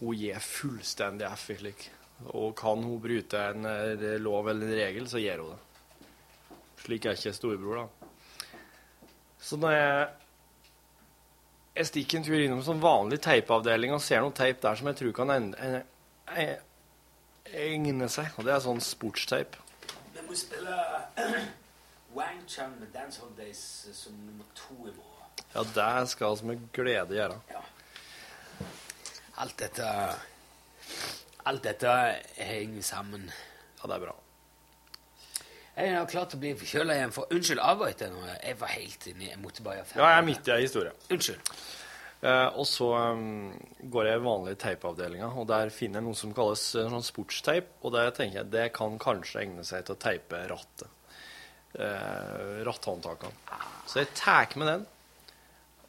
Hun gir fullstendig F i slik. Og kan hun bryte en eh, lov eller en regel, så gjør hun det. Slik er ikke storebror, da. Så når jeg jeg stikker en tur innom sånn vanlig teipavdeling og ser noe teip der som jeg tror kan en- egne seg. Og det er sånn sportsteip. Vi må spille Wang Chun med Dance Holidays som nummer to i morgen. Ja, det skal vi med glede gjøre. Alt dette Alt dette henger sammen. Ja, det er bra. Jeg har klart å bli forkjøla igjen. For unnskyld, avbrøt jeg nå? Jeg var helt inni Jeg måtte bare gjøre ferdig. Ja, jeg er midt i ei historie. Unnskyld. Eh, og så um, går jeg i vanlig teipavdelinga, og der finner jeg noe som kalles eh, sånn sportsteip. Og der tenker jeg det kan kanskje egne seg til å teipe rattet. Eh, ratthåndtakene. Så jeg tar med den.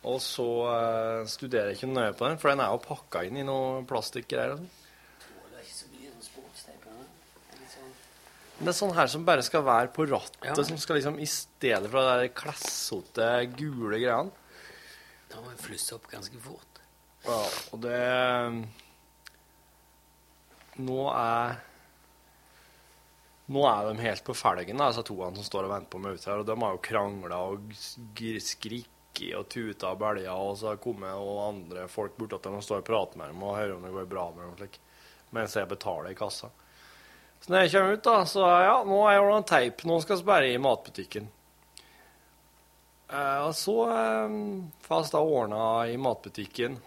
Og så uh, studerer jeg ikke nøye på den, for den er jo pakka inn i noe plastikkgreier. og sånn. Det er ikke så mye sånn sportsteip her. Det er litt sånn Men det er sånn her som bare skal være på rattet, Ja. som skal liksom i stedet for de klessete, gule greiene. Da må jeg flusse opp ganske fort. Ja, og det Nå er Nå er de helt på felgen, disse toene som står og venter på meg ute her. Og de har jo krangla og sk- skrikket og tuta og belja, og så har kommet og andre folk borti dem og står og prater med dem og hører om det går bra med dem, slik, mens jeg betaler i kassa. Så når jeg kommer ut, da, så ja, nå er jeg ordna teip. Nå skal vi bare i matbutikken. Eh, og så eh, vi da ordna i matbutikken.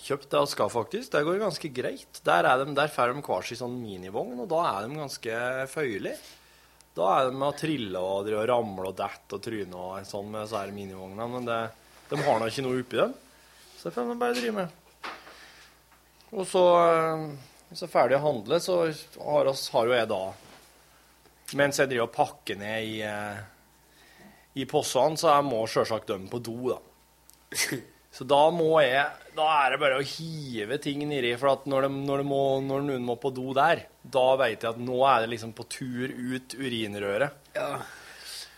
Kjøpt det vi skal, faktisk. Det går ganske greit. Der, er de, der får de hver sin sånn minivogn, og da er de ganske føyelige. Da er de med å trille og og ramle og dette og tryne og sånn med disse minivognene, men det, de har nå ikke noe oppi dem. Så det får de bare drive med. Og så, eh, hvis jeg er ferdig å handle, så har, oss, har jo jeg da Mens jeg driver og pakker ned i eh, i possene, så jeg må selvsagt dømme på do, da. Så da må jeg Da er det bare å hive ting nedi, for at når, de, når, de må, når noen må på do der, da vet jeg at nå er det liksom på tur ut urinrøret. Ja.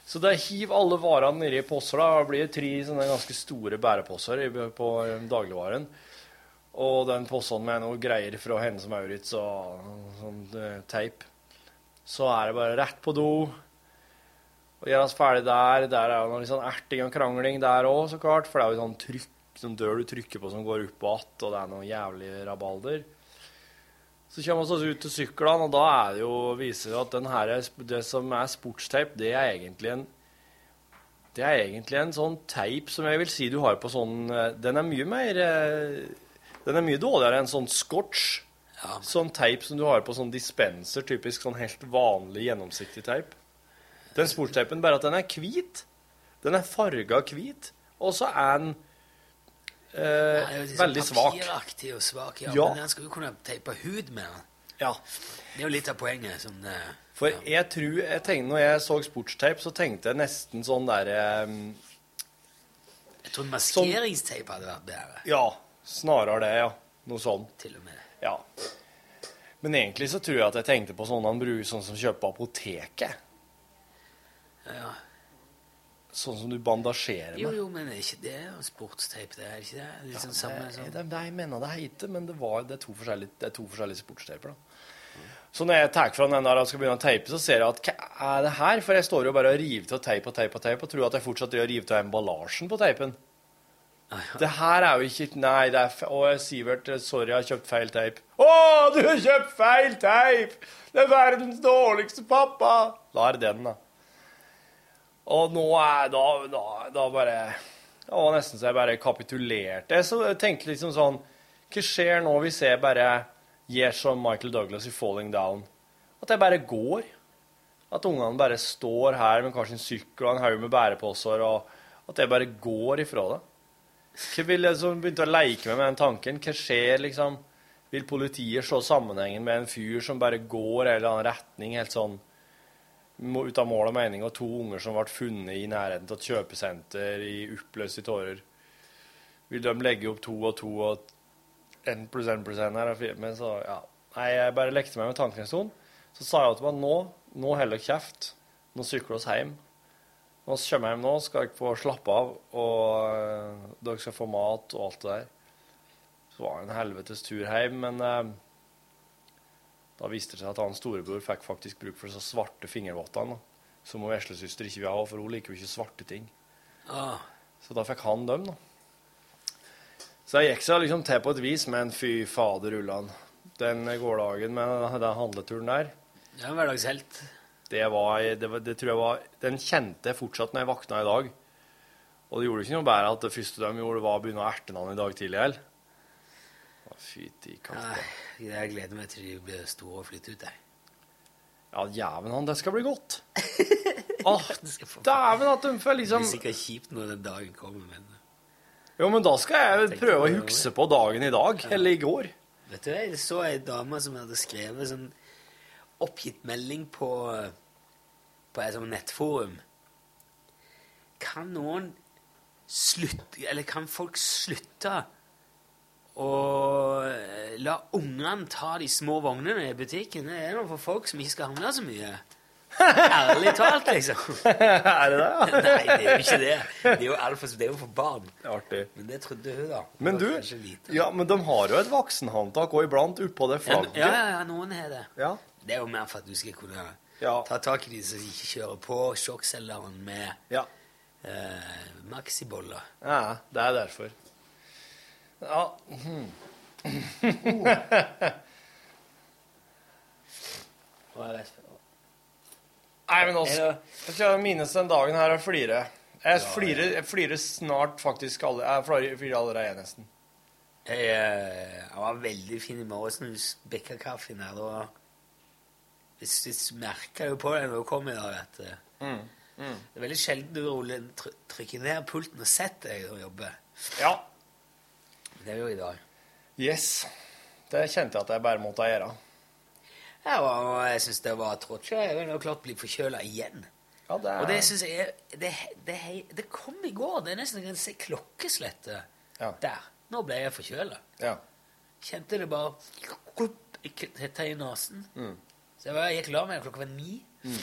Så da hiv alle varene nedi i posser, da. Det blir tre sånne ganske store bæreposser på dagligvaren. Og den posen med noe greier fra Hennes og Maurits og sånn eh, teip. Så er det bare rett på do. Og gjør oss ferdig der. Der er jo noe sånn erting og krangling der òg, så klart. For det er jo sånn trykk, sånn dør du trykker på som går opp og att, og det er noe jævlig rabalder. Så kommer vi oss ut til syklene, og da er det jo, viser det at den her, det som er sportsteip, det er egentlig en det er egentlig en sånn teip som jeg vil si du har på sånn eh, Den er mye mer eh, Den er mye dårligere enn sånn scotch. Sånn teip som du har på sånn dispenser, typisk sånn helt vanlig gjennomsiktig teip. Den sportsteipen, bare at den er hvit. Den er farga hvit, og så er den eh, Den er sånn veldig svak. Papiraktig og svak, ja. Ja. Men den skal jo kunne teipe hud med den. Ja. Det er jo litt av poenget. Som det, For jeg tror jeg tenkte, når jeg så sportsteip, så tenkte jeg nesten sånn derre jeg tror maskeringsteip hadde vært bedre. Ja, snarere det, ja. Noe sånn. Til og med. Ja. Men egentlig så tror jeg at jeg tenkte på sånn han bruker sånn som kjøper på apoteket. Ja. Sånn som du bandasjerer med. Jo, jo, men er ikke det sportsteip, det er ikke det? det er liksom samme sånn. det, det jeg mener det heter, men det, var, det, er to forskjellige, det to forskjellige sportsteiper. da. Så når jeg tar fra den der og skal begynne å teipe, så ser jeg at hva er det her? For jeg står jo bare og river til teip og teip og teip og tror at jeg fortsatt driver og river til emballasjen på teipen. Det her er jo ikke Nei, det er Å, Sivert, sorry, jeg har kjøpt feil teip. Å, du har kjøpt feil teip! Det er verdens dårligste pappa! Da er det den, da. Og nå er da, da, da bare Det var nesten så jeg bare kapitulerte. Så jeg tenkte liksom sånn Hva skjer nå hvis jeg bare gjør som Michael Douglas i 'Falling Down'? At jeg bare går. At ungene bare står her med kanskje en sykkel og en haug med bæreposer, og at jeg bare går ifra det. Hva vil jeg så begynte å leke med med den tanken? Hva skjer, liksom? Vil politiet se sammenhengen med en fyr som bare går i en eller annen retning, helt sånn ut av mål og mening, og to unger som ble funnet i nærheten av et kjøpesenter i oppløste tårer? Vil de legge opp to og to og en pluss en pluss en her? Men så, ja. Nei, jeg bare lekte meg med tanken en stund. Så sa jeg til meg nå, nå holder dere kjeft. Nå sykler vi hjem. Når vi kommer hjem nå, skal dere få slappe av, og øh, dere skal få mat og alt det der. Så var det en helvetes tur hjem, men eh, da viste det seg at han storebror fikk faktisk bruk for disse svarte fingervottene, som hun veslesøster ikke vil ha, for hun liker jo ikke svarte ting. Ah, Så da fikk han dem, da. Så jeg gikk seg liksom til på et vis, men fy fader ullan. Den gårdagen med den handleturen der, det er en hverdagshelt. Det var, det var Det tror jeg var Den kjente jeg fortsatt når jeg våkna i dag. Og det gjorde ikke noe bedre at det første de gjorde, var å begynne å erte han i dag tidlig heller. Fytti katta. Jeg gleder meg til de blir store og flytter ut, jeg. Ja, jæven han, det skal bli godt. Åh, dæven at de får Det liksom blir sikkert kjipt når den dagen kommer, men Jo, men da skal jeg prøve å huske på dagen i dag, eller i går. Vet du, jeg så ei dame som hadde skrevet sånn oppgitt melding på, på et sånt nettforum. Kan noen slutte Eller kan folk slutte å la ungene ta de små vognene i butikken? Det er noe for folk som ikke skal handle så mye. Ærlig talt, liksom. er det det? Nei, det er jo ikke det. Det er jo, alfa, det er jo for barn. Artig. Men det trodde hun, da. Men du, ja, men de har jo et voksenhåndtak òg iblant oppå det Ja, flagget. ja, ja, noen har det. Ja. Det er jo mer for at du skal kunne Ja. ta tak i de som ikke kjører på sjokkselgeren med Ja. eh, maxiboller. Ja, det er derfor. Ja. mhm. Nei, men også, jeg skal minnes den dagen her og flire. Jeg flirer, jeg flirer snart faktisk alle, jeg flirer, allerede nesten. Jeg, eh, jeg var veldig fin i morges når du bekka kaffen her. Da hvis merka jo på deg når du kom i dag at eh, Mm. Mm. det er veldig sjelden du ruller, try, trykker ned pulten og setter deg og jobber. Ja. Det er jo i dag. Yes. Det kjente jeg at jeg bare måtte gjøre. Ja, og jeg syns det var trått. Jeg jo klart bli forkjøla igjen. Ja, det er... Og det syns jeg det, det, det kom i går. Det er nesten jeg se klokkeslettet Ja. der. Nå ble jeg forkjøla. Ja. Kjente det bare hetta i nesen. Mm. Så jeg, var, jeg gikk la meg klokka var ni. Mm.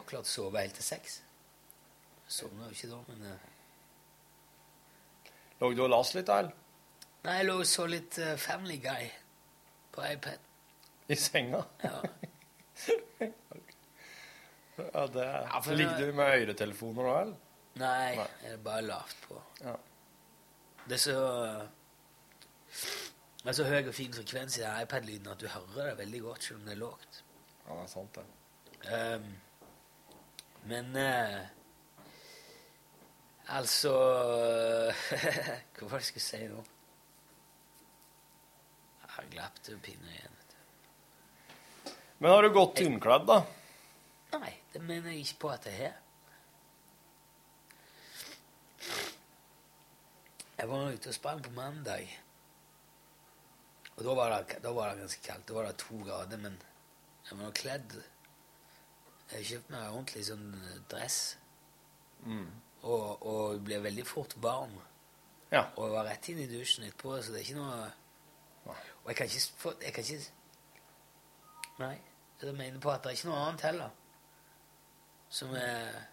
Og klarte å sove helt til seks. Sovna jo ikke da, men uh... Lå du og las litt, eller? Nei, jeg lå og så litt uh, Family Guy på iPad. I senga? Ja. Ja, det. Ja, Ligger du med øretelefoner da, eller? Nei, Nei. jeg er bare lavt på. Ja. Det er så Det er så høy og fin frekvens i den iPad-lyden at du hører det veldig godt selv om det er lågt. Ja, det er sant, det. Um, men uh, Altså Hva var det jeg skulle si nå? Jeg har glapt pinlig igjen. vet du. Men har du gått tynnkledd, da? Nei, det mener jeg ikke på at jeg har. Jeg var ute og sprang på mandag. Og da var, det, da var det ganske kaldt. Da var det to grader, men jeg var kledd. Jeg kjøpte meg ordentlig sånn dress. Og, og ble veldig fort varm. Ja. Og jeg var rett inn i dusjen etterpå, så det er ikke noe Og jeg kan ikke Jeg kan ikke Nei. Jeg mener på at det er ikke noe annet heller som jeg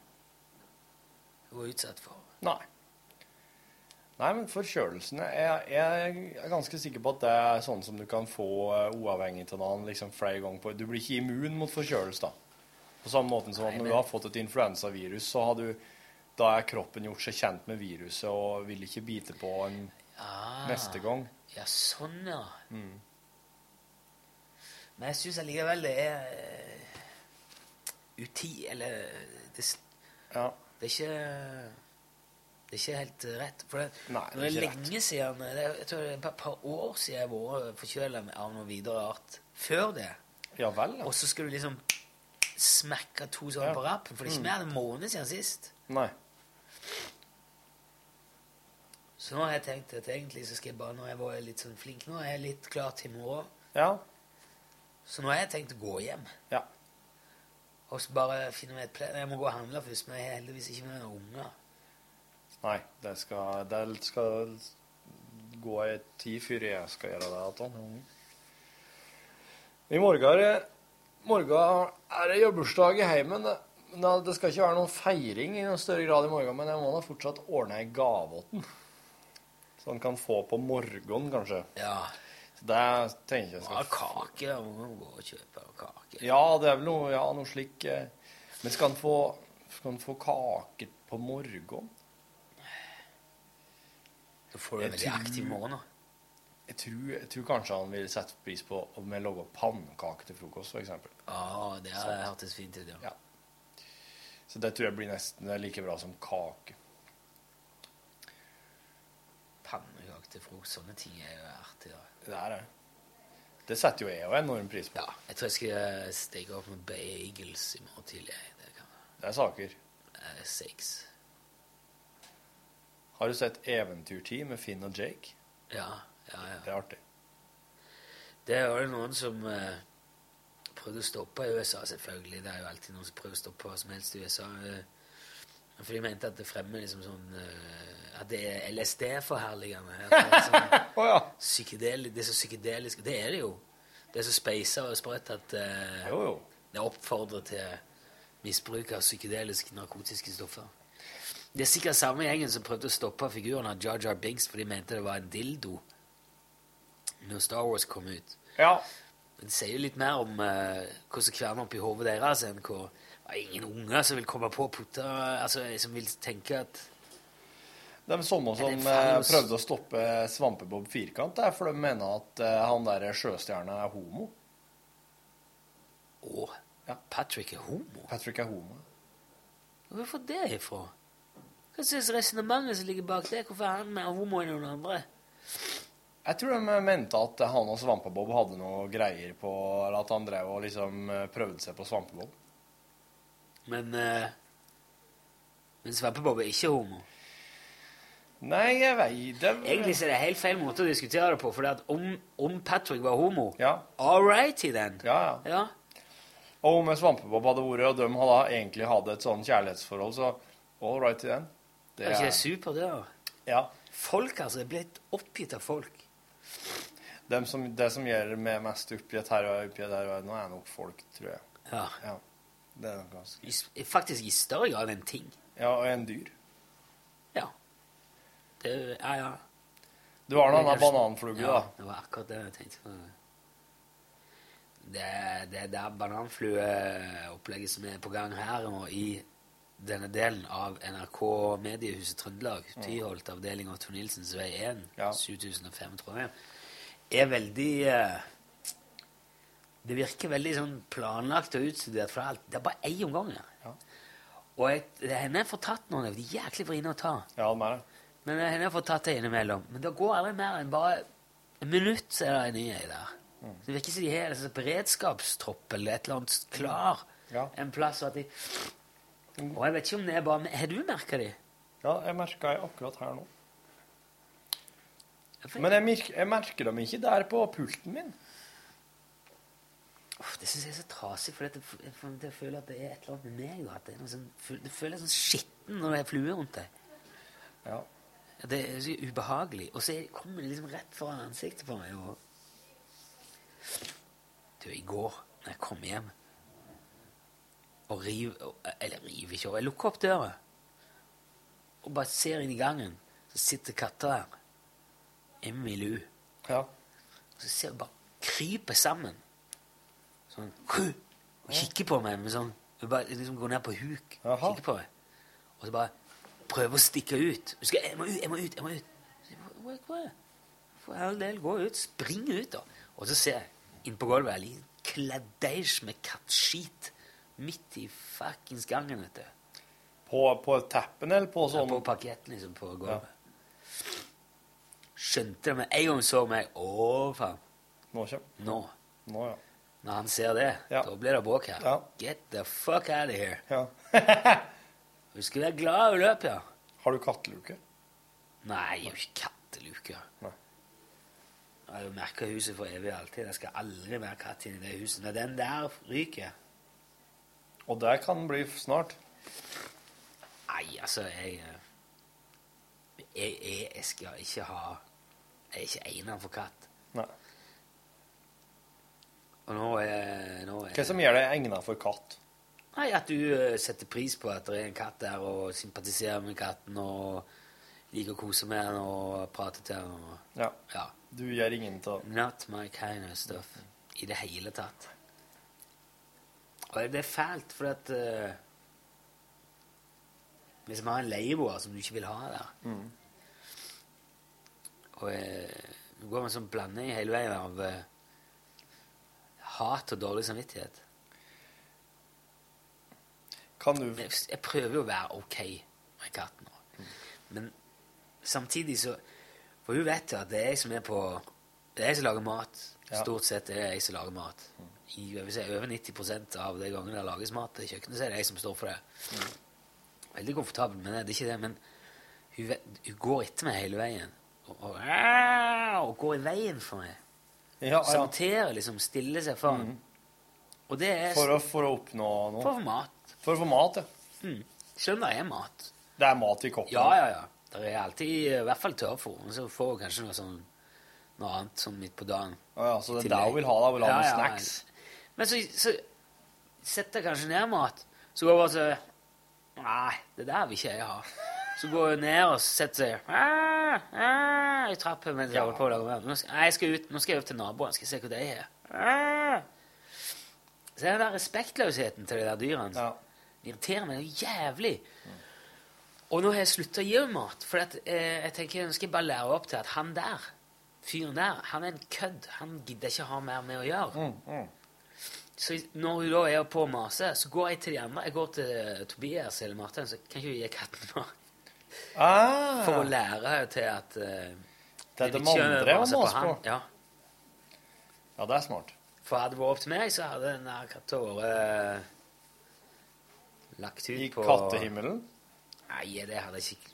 var utsatt for. Nei. Nei, men forkjølelsene jeg, jeg er ganske sikker på at det er sånn som du kan få eh, uavhengig av noen liksom flere ganger på. Du blir ikke immun mot forkjølelse, da. På samme måte som Nei, men... når du har fått et influensavirus, så har du da er kroppen gjort seg kjent med viruset og vil ikke bite på en Ah, neste gang. Ja, sånn, ja. Mm. Men jeg syns allikevel det er eh, uti... Eller det, Ja. det er ikke Det er ikke helt eh, rett. For det, Nei, det det er ikke lenge siden det er, Jeg tror det er et par år siden jeg har vært forkjøla av noe videre art. Før det. Ja vel, ja. Og så skal du liksom smekke to sånne Ja. på rappen. For det er ikke Mm. mer enn en måned siden sist. Nei. Så nå har jeg tenkt at egentlig så skal jeg bare, når jeg var litt sånn flink nå, er jeg litt klar til i morgen. Ja. Så nå har jeg tenkt å gå hjem. Ja. Og så bare finne meg et pledd. Jeg må gå og handle først, men jeg har heldigvis ikke med noen unger. Nei, det skal, det skal gå ei tid før jeg skal gjøre det igjen. I morgen morgen er det bursdag i heimen. det- Men det- skal ikke være noen feiring i noen større grad i morgen, men jeg må da fortsatt ordne ei gave til den. Så han kan få på morgenen, kanskje. Ja. Så det tenker jeg Ja, skal kake. da må gå og kjøpe kake. Ja, det er vel noe, ja, noe slik eh. Men skal han få, skal han få kake på morgenen? Får du en veldig aktiv morgen. Jeg tror, jeg tror kanskje han vil sette pris på om jeg lager pannekaker til frokost, f.eks. Ah, det hørtes fint ut, ja. Ja. Så det tror jeg blir nesten like bra som kake. Pannekaker til frokost, sånne ting er jo artig. da. Det er det. Det setter jo jeg òg enorm pris på. Ja, jeg tror jeg skal steke opp med bagels i morgen tidlig. Det kan Det er saker. være seks. Har du sett Eventyrtid med Finn og Jake? Ja, ja, ja. Det er artig. Det er jo noen som eh, prøvde å stoppe i USA, selvfølgelig. Det er jo alltid noen som prøver å stoppe hva som helst i USA. eh, for de mente at det fremmer liksom sånn eh, At det er LSD-forherligende. Er sånn det er så psykedelisk. Det er det jo. Det er så speisa og sprøtt at eh, Jo, jo. det oppfordrer til misbruk av psykedeliske narkotiske stoffer. Det er sikkert samme gjengen som prøvde å stoppe figuren av Jar Jar Binks fordi de mente det var en dildo når Star Wars kom ut. Ja. Men det sier jo litt mer om uh, hvordan kverner oppi hodet deres enn hvor er ingen unger som vil komme på å putte Altså, som vil tenke at De samme som eh, prøvde å stoppe Svampebob Firkant, det er for de mener at eh, han der sjøstjerna er homo. Å, Patrick er homo? Patrick er homo. Hvor fått det ifra? Hva synes resonnementet som ligger bak det? Hvorfor er han mer homo enn noen andre? Jeg tror de mente at han og Svampebob hadde noe greier på Eller at han drev og liksom eh, prøvde seg på Svampebob. Men uh, Men Svampebob er ikke homo. Nei, jeg veit det Egentlig så er det helt feil måte å diskutere det på. For om, om Patrick var homo Ja. All righty, then. Ja, ja. Ja. Og om Svampebob hadde vært, og de hadde egentlig hatt et sånn kjærlighetsforhold, så all right i den. Det er ikke supert, det. da. Ja. Folk, altså. Jeg er blitt oppgitt av folk. Dem som, det som gjør meg mest oppgitt her og oppgitt der, og nå er nok folk, tror jeg. Ja. ja. Det er nok ganske I, faktisk i større grad enn ting. Ja, og en dyr. Ja. Det, ja, ja. Du har noen Det annen ja, da. det var akkurat det jeg tenkte på. Det, det er der bananflueopplegget som er på gang her og i denne delen av NRK Mediehuset Trøndelag, Tyholt avdeling av Tor Nilsens vei 1, 7005, tror jeg, er veldig eh, Det virker veldig sånn planlagt og utstudert, for alt. det er bare én omgang her. Og jeg, det henne har fått tatt noen de er jæklig vriene å ta. Ja, det er det. Men henne har fått tatt det innimellom. Men det går aldri mer enn bare et minutt, så er det en ny ei der. Så Det virker som de har en beredskapstropp eller et eller annet klar en plass. Og, at de... og jeg vet ikke om det er bare Har du merka de? Ja, jeg merka jeg akkurat her nå. Men jeg, merker, jeg merker dem ikke der på pulten min. Oh, det syns jeg er så trasig, for jeg, for jeg føler at det er et eller annet med meg. At det er sånn, det føles sånn skitten når det er fluer rundt deg. Ja. Det er så ubehagelig. Og så er- kommer det liksom rett foran ansiktet på meg. Og... Du, i går når jeg kom hjem og river Eller river ikke, jeg lukker opp døra og bare ser inn i gangen, så sitter katta der. Emily. Ja. Og så ser jeg bare kryper sammen. Sånn Og kikker på meg med sånn hun bare liksom Går ned på huk. Kikker på meg. Og så bare prøver å stikke ut. Du skal, jeg må ut, jeg må ut! jeg må ut. Så jeg, hva, hva, det? For all del, gå ut. Spring ut, da. Og så ser jeg inn på gulvet en liten kladdeish med kattskit midt i fuckings gangen, vet du. På, på teppen eller på sånn Ja, på parketten, liksom, på gulvet. Skjønte det med en gang så meg. Å, faen. Nå kommer Nå. Nå, ja. Når han ser det, da blir det bråk her. Get the fuck out of here. Ja. du skal være glad i løpet, ja. Har du katteluke? Nei, jeg har ikke katteluke. Nei. Jeg har jo merka huset for evig og alltid. Det skal aldri være katt inni det huset. Når den der ryker Og det kan bli snart. Nei, altså, jeg eh, Jeg, jeg, jeg skal ikke ha Jeg er ikke egnet for katt. Nei. Og nå er, nå er Hva som gjør deg egnet for katt? Nei, At du eh, setter pris på at det er en katt der, og sympatiserer med katten, og liker å kose med den og prate til den. Og, Ja. ja. Du gjør ingen av Not my kind of stuff. I det hele tatt. Og det er fælt, for at uh, Hvis man har en leieboer som du ikke vil ha der Mm. Og uh, går man sånn blanding hele veien av uh, hat og dårlig samvittighet. Kan du jeg, jeg prøver jo å være ok med katten nå. Men samtidig så For hun vet jo at det er jeg som er på Det er jeg som lager mat. Ja. Stort sett er det jeg som lager mat. I jeg vil si, over 90% av de gangene det lages mat i kjøkkenet, så er det jeg som står for det. Veldig komfortabel med det, det er ikke det, men hun, hun går etter meg hele veien. Og, og, og går i veien for meg. Ja, ja. Saboterer, liksom. Stiller seg foran. Og det er For å, for å oppnå noe? For å få mat. For å få mat, ja. Mm. Selv om det er mat. Det er mat i koppen? Ja, ja, ja. Det er alltid i hvert fall tørrfôr. Men så får hun kanskje noe sånn noe annet sånn midt på dagen. Ja, ja, så det er der hun vil ha? Hun vil ha Ja, noen ja, snacks? Men så, så setter jeg kanskje ned mat. Så går jeg bare så Nei, det der vil ikke jeg ha. Så går hun ned og setter seg ah, ah, i trappa mens jeg holder på å lage mat. Nå skal, jeg skal ut, nå skal jeg opp til naboen skal jeg se hva de er. Ah. Så den der respektløsheten til de der dyrene det irriterer meg noe jævlig. Og nå har jeg slutta å gi henne mat. For at, eh, jeg tenker, nå skal jeg bare lære opp til at han der, fyren der, han er en kødd. Han gidder ikke ha mer med å gjøre. Så når hun da er på å mase, så går jeg til de andre. Jeg går til eh, Tobias eller Martin, så kan ikke hun gi katten mat. Ah. For å lære henne til at uh, Det er de andre å mase på. Ja. Ja, det er smart. For hadde det vært opp til meg, så hadde den der katta vært eh, lagt ut I på kattehimmelen? Nei, det hadde jeg ikke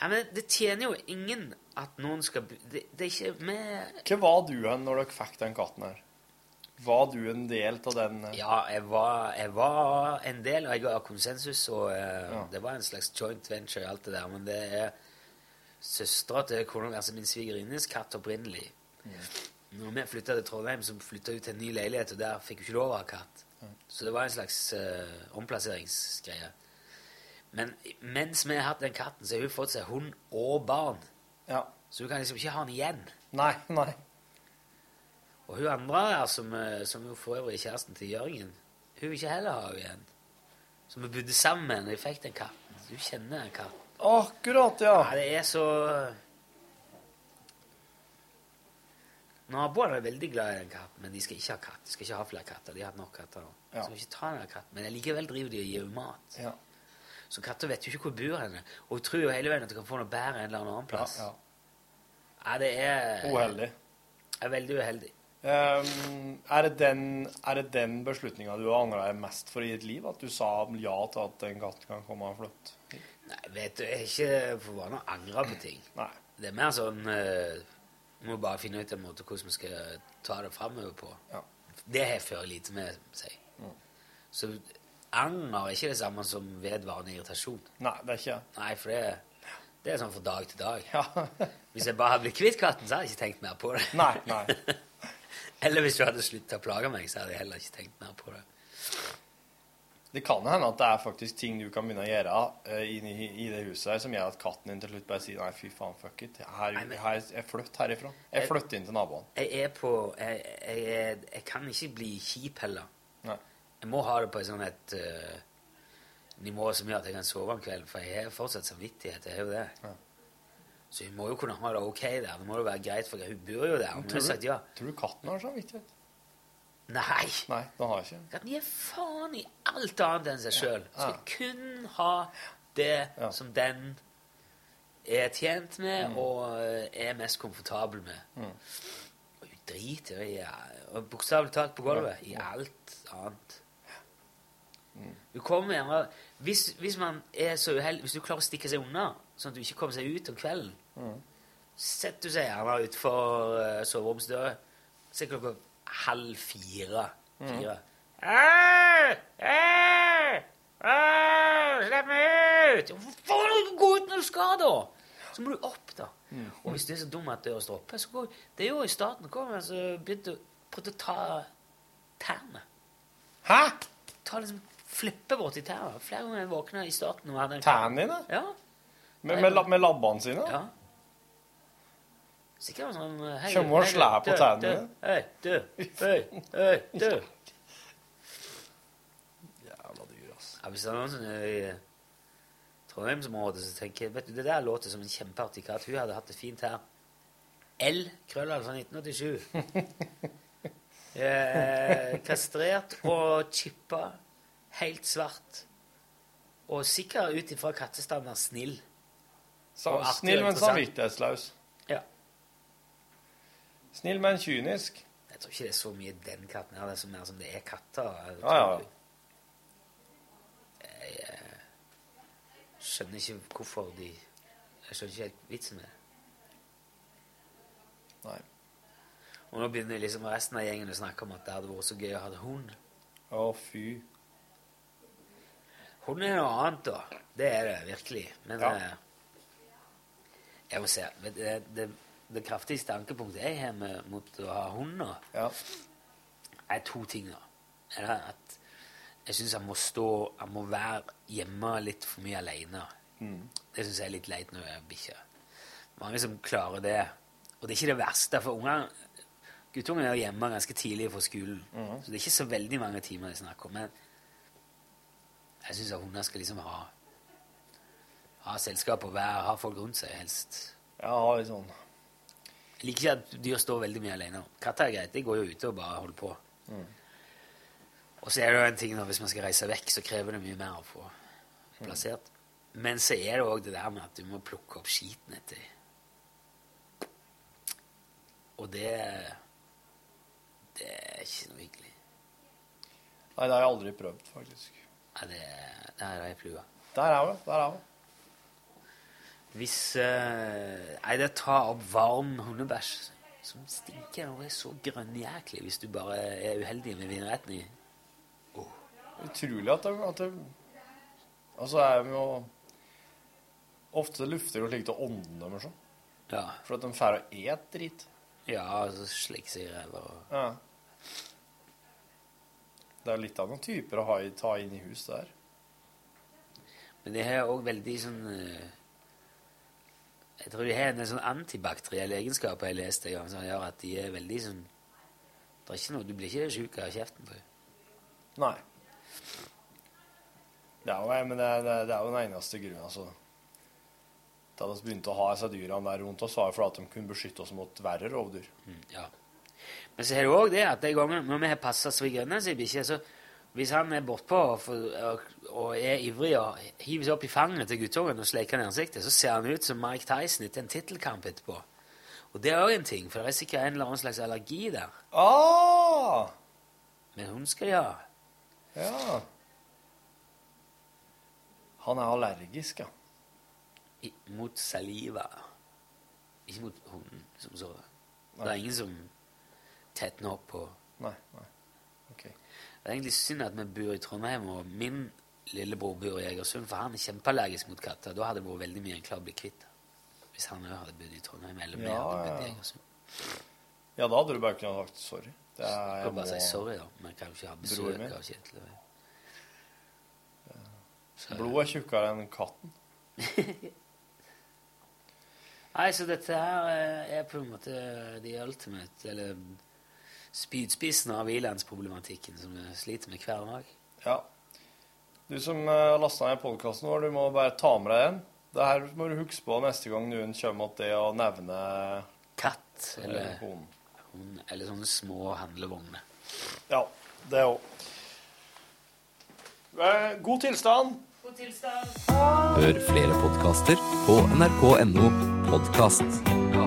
Nei, men Det tjener jo ingen at noen skal Det, det er ikke med Hva var du hen når dere fikk den katten her? Var du en del av den eh? Ja, jeg var, jeg var en del Og jeg var konsensus, og eh, det var en slags joint venture, alt det der. Men det er søstera til kona altså min svigerinnes katt opprinnelig. Når vi flytta til Trondheim, så flytta hun til en ny leilighet, og der fikk hun ikke lov å ha katt. Så det var en slags eh, omplasseringsgreie. Men mens vi har hatt den katten, så har hun fått seg hund og barn. Ja. Så hun kan liksom ikke ha den igjen. Nei, nei. Og hun andre her, som, eh, som jo for øvrig er kjæresten til Jørgen, hun vil ikke heller ha henne igjen. Så vi bodde sammen med henne jeg fikk den katten. Du kjenner den katten. Akkurat, ja. Ja, det er så Naboene er veldig glad i den katten, men de skal ikke ha katt. De skal ikke ha flere katter. De har hatt nok katter nå. Ja. Så ikke ta den katten. Men likevel driver de og gir henne mat. Ja. Så katter vet jo ikke hvor bor henne. Og hun tror jo hele veien at hun kan få noe bedre en eller annen plass. Ja, Ja, det er Uheldig. er veldig uheldig. Ehm, er, det den, er det den beslutninga du har angra mest for i ditt liv? At du sa ja til at en katt kan komme og flytte? Nei, vet du, jeg er ikke for vane å angre på ting. Det er mer sånn uh, må bare finne ut en måte hvordan vi skal ta det framover på. Det har jeg før lite med seg. Så anger er ikke det samme som vedvarende irritasjon. Nei, det er ikke Nei, for det, det er sånn fra dag til dag. Hvis jeg bare hadde blitt kvitt katten, så hadde jeg ikke tenkt mer på det. Nei, nei. Eller hvis du hadde sluttet å plage meg, så hadde jeg heller ikke tenkt mer på det. Det kan hende at det er faktisk ting du kan begynne å gjøre uh, inni i det huset her som gjør at katten din til slutt bare sier nei, fy faen, fuck it. Her, her, jeg flytter herifra. Jeg flytter inn til naboen. Jeg er på Jeg, jeg, jeg kan ikke bli kjip heller. Nei. Jeg må ha det på et sånn et uh, nivå som gjør at jeg kan sove om kvelden, for jeg har fortsatt samvittighet. Jeg har jo det. Så hun må jo kunne ha det ok der. Det må jo være greit, for hun bor jo der. Hun Tror, sagt ja. tror du katten har samvittighet? Nei. Nei, den har ikke. Katten gir faen i alt annet enn seg sjøl. Skal Ja. kun ha det som den er tjent med og eh, er mest komfortabel med. Mm. Og hun driter i bokstavelig talt på gulvet i alt annet. Mm. Du kommer gjerne hvis, hvis man er så uheldig Hvis du klarer å stikke seg unna, sånn at du ikke kommer seg ut om kvelden, Mm. setter du seg gjerne utenfor uh, soveromsdøra. Se klokka halv fire. Mm. fire. Au! Slipp meg ut! Hvorfor får du ikke gå ut når du skal, da? Så må du opp, da. Mm. Og hvis du er så dum at døra står oppe, så går Det er jo i starten kom jeg, så begynte å prøvde å ta tærne. Hæ? Ta liksom Flippe borti tærne. Flere ganger jeg våkna i starten. og hadde en- Tærne dine? Ja. Med, med, med labbene sine? Ja. Sikkert sånn hei, Kommer og slår på tennene. Hei, du. Hei, hei, du. Jævla dyr, ass. Ja, hvis det er noen sånne i Trondheimsområdet, så tenker vet du, Det der låter som en kjempeartig katt. Hun hadde hatt det fint her. L. Krøllalfa 1987. Eh, kastrert og chippa. Helt svart. Og sikkert ut ifra kattestandard snill. Sa- Og artig og Snill, men samvittighetsløs. Snill, men kynisk. Jeg tror ikke det er så mye den katten her. Det er så mer som det er katter. Jeg Ja, ja. jeg, Jeg eh, skjønner ikke hvorfor de Jeg skjønner ikke helt vitsen med det. Nei. Og nå begynner liksom resten av gjengen å snakke om at det hadde vært så gøy å ha hund. Å, fy. Hund er noe annet, da. Det er det virkelig. Men Ja. jeg, jeg må se det, det, det kraftigste ankepunktet jeg har med, mot å ha hund nå, er to ting. da. At jeg syns han må stå Han må være hjemme litt for mye alene. Mm. Det syns jeg er litt leit når jeg er bikkje. Mange som klarer det. Og det er ikke det verste, for unger Guttungen er jo hjemme ganske tidlig fra skolen, mm. så det er ikke så veldig mange timer det er snakk om. Men jeg syns hunder skal liksom ha ha selskap og være, ha folk rundt seg, helst. Ja, litt sånn. Jeg liker ikke at dyr står veldig mye alene. Katter er greit, de går jo ute og bare holder på. Mm. Og så er det jo en ting da, hvis man skal reise vekk, så krever det mye mer å få plassert. Men så er det òg det der med at du må plukke opp skiten etter. Og det Det er ikke noe hyggelig. Nei, det har jeg aldri prøvd, faktisk. Nei, det, det er ei flue. Der er hun. Der er hun. Hvis eh, Nei, det tar opp varm hundebæsj som stinker og er så grønnjæklig hvis du bare er uheldig med vindretten i. Utrolig at det, at det Altså, er vi jo Ofte lufter jo slik til dem deres òg. Ja. For at de får å et dritt. Ja, altså slik sier jeg bare. Ja. Det er litt av noen typer å ha i, ta inn i hus der. Men det har òg veldig sånn eh, Jeg tror de har en sånn antibakteriell egenskap jeg leste en gang, som gjør at de er veldig sånn Det er ikke noe, Du blir ikke sjuk av kjeften tror jeg. Nei. Det er jo, men det er, det er- jo den eneste grunnen, altså. Da vi begynte å ha disse dyrene der rundt oss, var det fordi at de kunne beskytte oss mot verre rovdyr. Ja. Men så har du òg det at de gangene når vi har passa svigerinna si bikkje, så hvis han er bortpå og, og, er ivrig og hiver seg opp i fanget til guttungen og sleker han i ansiktet, så ser han ut som Mike Tyson etter en tittelkamp etterpå. Og det er òg en ting, for det er sikkert en eller annen slags allergi der. Oh! Men hun skal de ha. Ja. Han er allergisk, ja. I, mot saliva. Ikke mot hunden som så. Det er ingen som tetner opp på Nei, nei. Det er egentlig synd at vi bor i Trondheim, og min lillebror bor i Egersund, for han er kjempeallergisk mot katter. Da hadde det vært veldig mye enklere å bli kvitt. Hvis han òg hadde bodd i Trondheim, eller vi Ja, hadde bodd i. Egersund. Ja, da hadde du bare kunnet sagt sorry. Det er, Jeg kan bare må- si sorry, da. Men jeg kan jo ikke ha besøk av Kjetil. Blodet er tjukkere enn katten. Nei, så dette her eh, er på en måte the ultimate, eller spydspissen av ilandsproblematikken som vi sliter med hver dag. Ja. Du som uh, lasta ned podkasten vår, du må bare ta med deg en. Det her må du huske på neste gang noen kommer til det å nevne Katt, eller eh, hund. hund, eller sånne små handlevogner. Ja, det òg. God tilstand. God tilstand. Hør flere podkaster på nrk.no podkast. Ja.